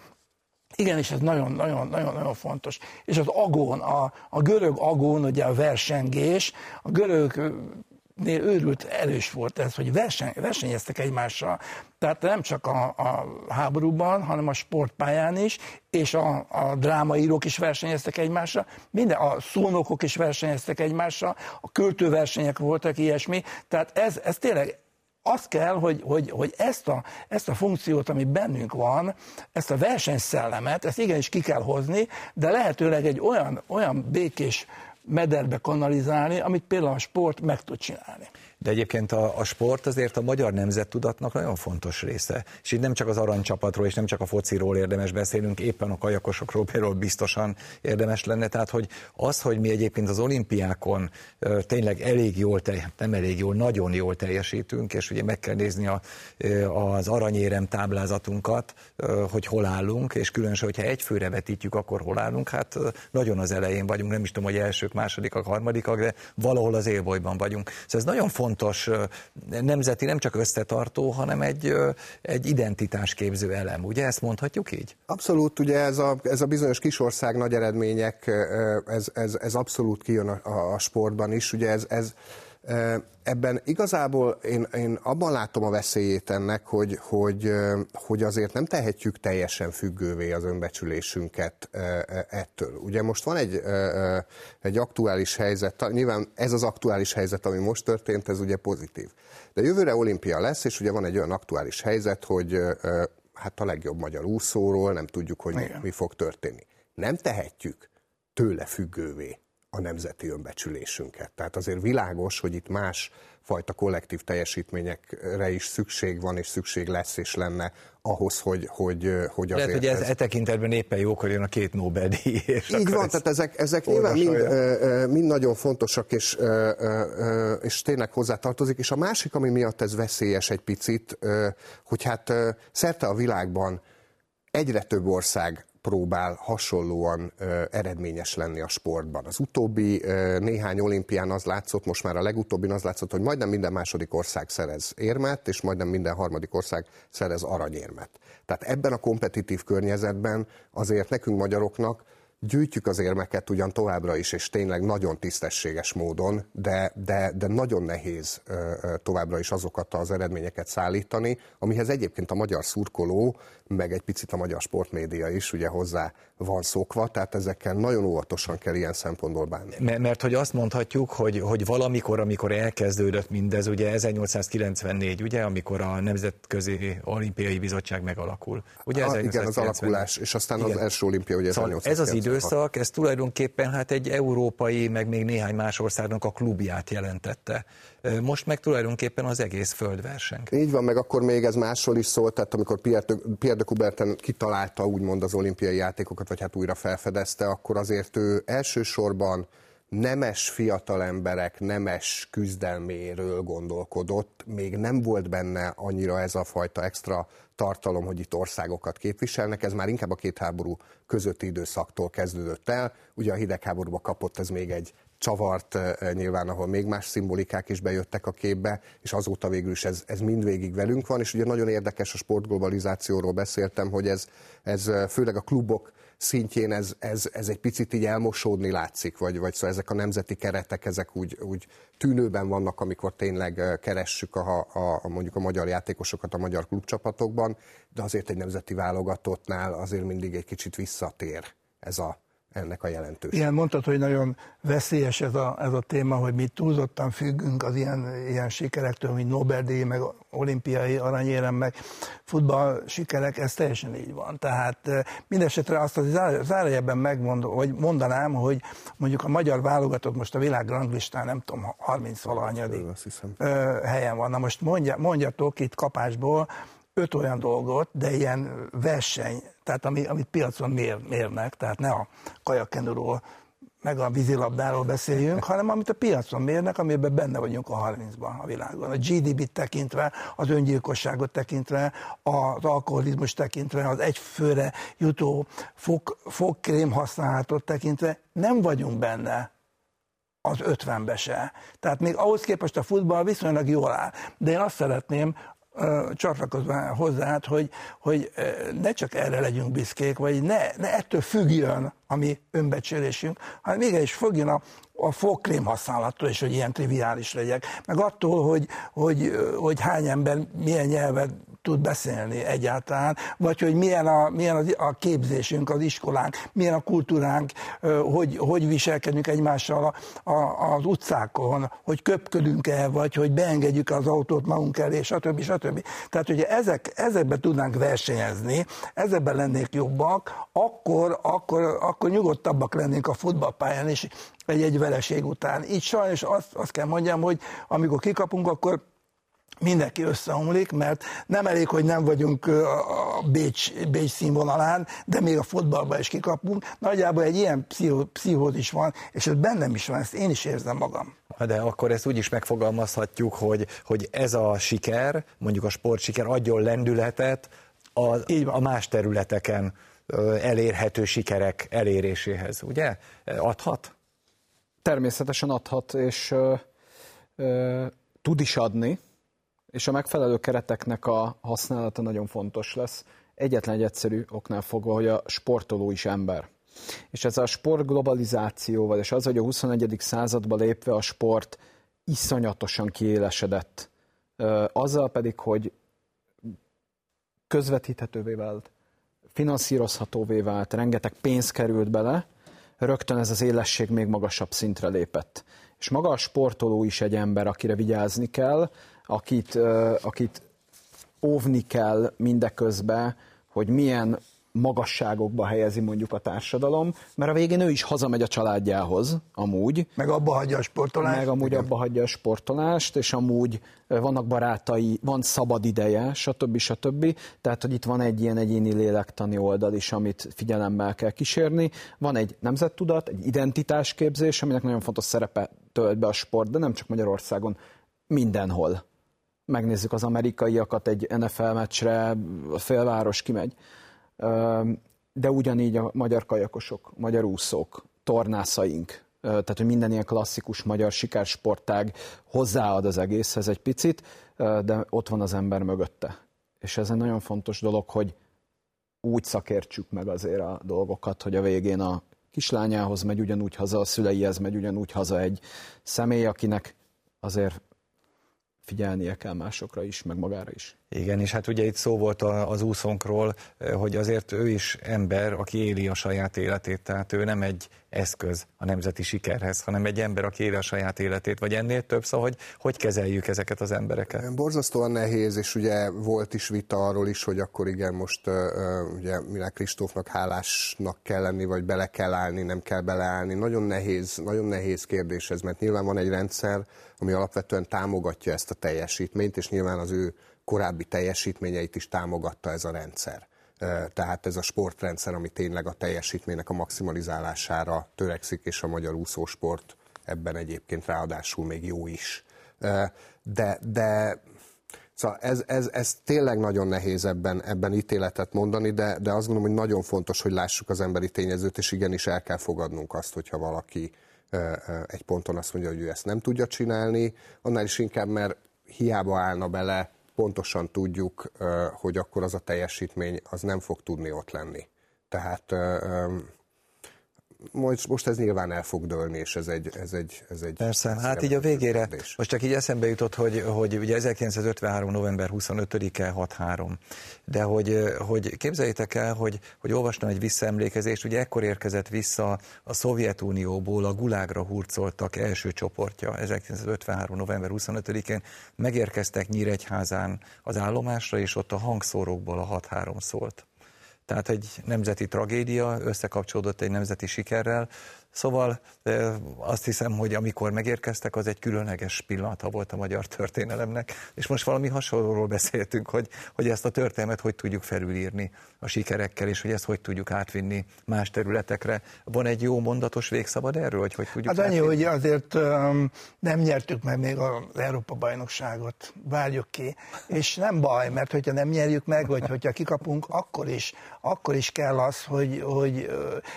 igen, és ez nagyon-nagyon-nagyon fontos. És az agón, a, a görög agón, ugye a versengés, a görögnél őrült erős volt ez, hogy verseny, versenyeztek egymással. Tehát nem csak a, a háborúban, hanem a sportpályán is, és a, a drámaírók is versenyeztek egymással, minden, a szónokok is versenyeztek egymással, a költőversenyek voltak ilyesmi. Tehát ez, ez tényleg az kell, hogy, hogy, hogy ezt, a, ezt a funkciót, ami bennünk van, ezt a versenyszellemet, ezt igenis ki kell hozni, de lehetőleg egy olyan, olyan békés mederbe kanalizálni, amit például a sport meg tud csinálni. De egyébként a, a sport azért a magyar nemzettudatnak nagyon fontos része. És itt nem csak az aranycsapatról, és nem csak a fociról érdemes beszélnünk, éppen a kajakosokról például biztosan érdemes lenne. Tehát, hogy az, hogy mi egyébként az olimpiákon tényleg elég jól, nem elég jól, nagyon jól teljesítünk, és ugye meg kell nézni a, az aranyérem táblázatunkat, hogy hol állunk, és különösen, hogyha egy főre vetítjük, akkor hol állunk, hát nagyon az elején vagyunk, nem is tudom, hogy elsők, másodikak, harmadikak, de valahol az élbolyban vagyunk. Szóval ez nagyon fontos fontos nemzeti, nem csak összetartó, hanem egy, egy identitásképző elem. Ugye ezt mondhatjuk így? Abszolút, ugye ez a, ez a bizonyos kisország nagy eredmények, ez, ez, ez abszolút kijön a, a sportban is. Ugye ez, ez Ebben igazából én, én abban látom a veszélyét ennek, hogy, hogy, hogy azért nem tehetjük teljesen függővé az önbecsülésünket ettől. Ugye most van egy, egy aktuális helyzet, nyilván ez az aktuális helyzet, ami most történt, ez ugye pozitív. De jövőre olimpia lesz, és ugye van egy olyan aktuális helyzet, hogy hát a legjobb magyar úszóról nem tudjuk, hogy mi, mi fog történni. Nem tehetjük tőle függővé a nemzeti önbecsülésünket. Tehát azért világos, hogy itt más fajta kollektív teljesítményekre is szükség van, és szükség lesz és lenne ahhoz, hogy, hogy, hogy azért... Lehet, hogy ez, ez... e tekintetben éppen jókor jön a két Nobel-díj. Így van, tehát ezek, ezek nyilván mind, mind nagyon fontosak, és, és tényleg hozzátartozik. És a másik, ami miatt ez veszélyes egy picit, hogy hát szerte a világban egyre több ország próbál hasonlóan ö, eredményes lenni a sportban. Az utóbbi ö, néhány olimpián az látszott, most már a legutóbbi az látszott, hogy majdnem minden második ország szerez érmet, és majdnem minden harmadik ország szerez aranyérmet. Tehát ebben a kompetitív környezetben azért nekünk magyaroknak gyűjtjük az érmeket ugyan továbbra is, és tényleg nagyon tisztességes módon, de, de, de nagyon nehéz továbbra is azokat az eredményeket szállítani, amihez egyébként a magyar szurkoló, meg egy picit a magyar sportmédia is ugye hozzá van szokva, tehát ezekkel nagyon óvatosan kell ilyen szempontból bánni. Mert, mert hogy azt mondhatjuk, hogy, hogy valamikor, amikor elkezdődött mindez, ugye 1894, ugye, amikor a Nemzetközi Olimpiai Bizottság megalakul. Ugye ah, igen, az alakulás, és aztán igen. az első olimpia ugye szóval Ez az időszak, ez tulajdonképpen hát egy európai, meg még néhány más országnak a klubját jelentette. Most meg tulajdonképpen az egész földverseny. Így van, meg akkor még ez másról is szólt, tehát amikor Pierre de, Pierre de Coubertin kitalálta úgymond az olimpiai játékokat, vagy hát újra felfedezte, akkor azért ő elsősorban nemes fiatal emberek nemes küzdelméről gondolkodott, még nem volt benne annyira ez a fajta extra tartalom, hogy itt országokat képviselnek, ez már inkább a két háború közötti időszaktól kezdődött el. Ugye a hidegháborúba kapott ez még egy csavart eh, nyilván, ahol még más szimbolikák is bejöttek a képbe, és azóta végül is ez, ez mindvégig velünk van, és ugye nagyon érdekes a sportglobalizációról beszéltem, hogy ez, ez eh, főleg a klubok szintjén ez, ez, ez egy picit így elmosódni látszik, vagy, vagy szóval ezek a nemzeti keretek, ezek úgy, úgy tűnőben vannak, amikor tényleg keressük a, a, a, mondjuk a magyar játékosokat a magyar klubcsapatokban, de azért egy nemzeti válogatottnál azért mindig egy kicsit visszatér ez a, ennek a jelentősége. Igen, mondtad, hogy nagyon veszélyes ez a, ez a téma, hogy mi túlzottan függünk az ilyen, ilyen sikerektől, mint Nobel-díj, meg olimpiai aranyérem, meg futball sikerek, ez teljesen így van. Tehát mindesetre azt az zárójelben megmondom, vagy mondanám, hogy mondjuk a magyar válogatott most a világ ranglistán, nem tudom, 30 valahanyadik helyen van. Na most mondja, mondjatok itt kapásból, öt olyan dolgot, de ilyen verseny, tehát ami, amit piacon mér, mérnek, tehát ne a kajakenduról, meg a vízilabdáról beszéljünk, hanem amit a piacon mérnek, amiben benne vagyunk a 30-ban a világon. A GDP-t tekintve, az öngyilkosságot tekintve, az alkoholizmus tekintve, az egyfőre jutó fog, fogkrém használatot tekintve nem vagyunk benne az 50-be se. Tehát még ahhoz képest a futball viszonylag jól áll. De én azt szeretném, csatlakozva hozzá, hogy, hogy ne csak erre legyünk büszkék, vagy ne, ne ettől függjön a mi önbecsülésünk, hanem mégis függjön a, a fogkrém használattól, és hogy ilyen triviális legyek, meg attól, hogy, hogy, hogy hány ember milyen nyelvet tud beszélni egyáltalán, vagy hogy milyen a, milyen a, a képzésünk, az iskolánk, milyen a kultúránk, hogy, hogy viselkedünk egymással a, a, az utcákon, hogy köpködünk-e, vagy hogy beengedjük az autót magunk elé, stb. stb. Tehát, hogyha ezek, ezekben tudnánk versenyezni, ezekben lennék jobbak, akkor, akkor, akkor nyugodtabbak lennénk a futballpályán, és egy, egy vereség után. Így sajnos azt, azt kell mondjam, hogy amikor kikapunk, akkor mindenki összeomlik, mert nem elég, hogy nem vagyunk a Bécs, Bécs színvonalán, de még a fotballba is kikapunk. Nagyjából egy ilyen pszichó, pszichózis van, és ez bennem is van, ezt én is érzem magam. De akkor ezt úgy is megfogalmazhatjuk, hogy, hogy ez a siker, mondjuk a sportsiker adjon lendületet a, a más területeken elérhető sikerek eléréséhez, ugye? Adhat? Természetesen adhat, és ö, ö, tud is adni, és a megfelelő kereteknek a használata nagyon fontos lesz. Egyetlen egy egyszerű oknál fogva, hogy a sportoló is ember. És ez a sport globalizációval, és az, hogy a 21. századba lépve a sport iszonyatosan kiélesedett, azzal pedig, hogy közvetíthetővé vált, finanszírozhatóvé vált, rengeteg pénz került bele, rögtön ez az élesség még magasabb szintre lépett. És maga a sportoló is egy ember, akire vigyázni kell, akit, akit óvni kell mindeközben, hogy milyen magasságokba helyezi mondjuk a társadalom, mert a végén ő is hazamegy a családjához, amúgy. Meg abba hagyja a sportolást. Meg amúgy Igen. abba hagyja a sportolást, és amúgy vannak barátai, van szabad ideje, stb. stb. Tehát, hogy itt van egy ilyen egyéni lélektani oldal is, amit figyelemmel kell kísérni. Van egy nemzettudat, egy identitásképzés, aminek nagyon fontos szerepe tölt be a sport, de nem csak Magyarországon, mindenhol megnézzük az amerikaiakat egy NFL meccsre, a félváros kimegy. De ugyanígy a magyar kajakosok, magyar úszók, tornászaink, tehát hogy minden ilyen klasszikus magyar sikersportág hozzáad az egészhez egy picit, de ott van az ember mögötte. És ez egy nagyon fontos dolog, hogy úgy szakértsük meg azért a dolgokat, hogy a végén a kislányához megy ugyanúgy haza, a szüleihez megy ugyanúgy haza egy személy, akinek azért figyelnie kell másokra is, meg magára is. Igen, és hát ugye itt szó volt az úszonkról, hogy azért ő is ember, aki éli a saját életét, tehát ő nem egy eszköz a nemzeti sikerhez, hanem egy ember, aki éli a saját életét, vagy ennél több, szóval hogy, hogy kezeljük ezeket az embereket? Borzasztóan nehéz, és ugye volt is vita arról is, hogy akkor igen, most ugye Milák Kristófnak hálásnak kell lenni, vagy bele kell állni, nem kell beleállni. Nagyon nehéz, nagyon nehéz kérdés ez, mert nyilván van egy rendszer, ami alapvetően támogatja ezt a teljesítményt, és nyilván az ő korábbi teljesítményeit is támogatta ez a rendszer. Tehát ez a sportrendszer, ami tényleg a teljesítménynek a maximalizálására törekszik, és a magyar úszósport ebben egyébként ráadásul még jó is. De, de Szóval ez, ez, ez tényleg nagyon nehéz ebben, ebben ítéletet mondani, de, de azt gondolom, hogy nagyon fontos, hogy lássuk az emberi tényezőt, és igenis el kell fogadnunk azt, hogyha valaki egy ponton azt mondja, hogy ő ezt nem tudja csinálni, annál is inkább, mert hiába állna bele pontosan tudjuk, hogy akkor az a teljesítmény az nem fog tudni ott lenni. Tehát most, most ez nyilván el fog dőlni, és ez egy... Ez egy, ez egy Persze, hát így a végére, kérdés. most csak így eszembe jutott, hogy, hogy ugye 1953. november 25-e 6-3, de hogy, hogy képzeljétek el, hogy, hogy olvastam egy visszaemlékezést, ugye ekkor érkezett vissza a Szovjetunióból a Gulágra hurcoltak első csoportja 1953. november 25-én, megérkeztek Nyíregyházán az állomásra, és ott a hangszórokból a 6-3 szólt tehát egy nemzeti tragédia összekapcsolódott egy nemzeti sikerrel, Szóval azt hiszem, hogy amikor megérkeztek, az egy különleges pillanata volt a magyar történelemnek, és most valami hasonlóról beszéltünk, hogy, hogy ezt a történelmet hogy tudjuk felülírni a sikerekkel, és hogy ezt hogy tudjuk átvinni más területekre. Van egy jó mondatos végszabad erről, hogy hogy tudjuk Hát annyi, hogy azért um, nem nyertük meg még az Európa-bajnokságot, várjuk ki, és nem baj, mert hogyha nem nyerjük meg, vagy hogyha kikapunk, akkor is, akkor is kell az, hogy, hogy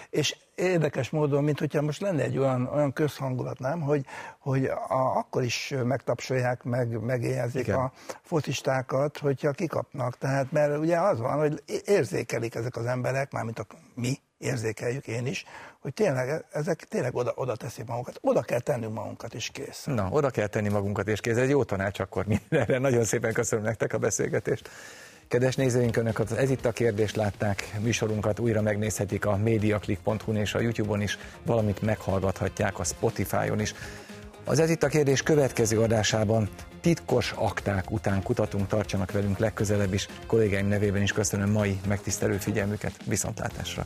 és érdekes módon, mint hogyha most lenne egy olyan, olyan közhangulat, nem, hogy, hogy a, akkor is megtapsolják, meg, megéljezik a focistákat, hogyha kikapnak. Tehát, mert ugye az van, hogy érzékelik ezek az emberek, mármint a, mi, érzékeljük én is, hogy tényleg ezek tényleg oda, oda teszik magunkat. Oda kell tennünk magunkat, és kész. Na, oda kell tenni magunkat, és kész. Ez jó tanács akkor mindenre. Nagyon szépen köszönöm nektek a beszélgetést. Kedves nézőink, Önök ez itt a kérdést látták, műsorunkat újra megnézhetik a mediaclick.hu-n és a YouTube-on is, valamint meghallgathatják a Spotify-on is. Az Ez itt a kérdés következő adásában titkos akták után kutatunk, tartsanak velünk legközelebb is. Kollégáim nevében is köszönöm mai megtisztelő figyelmüket, viszontlátásra!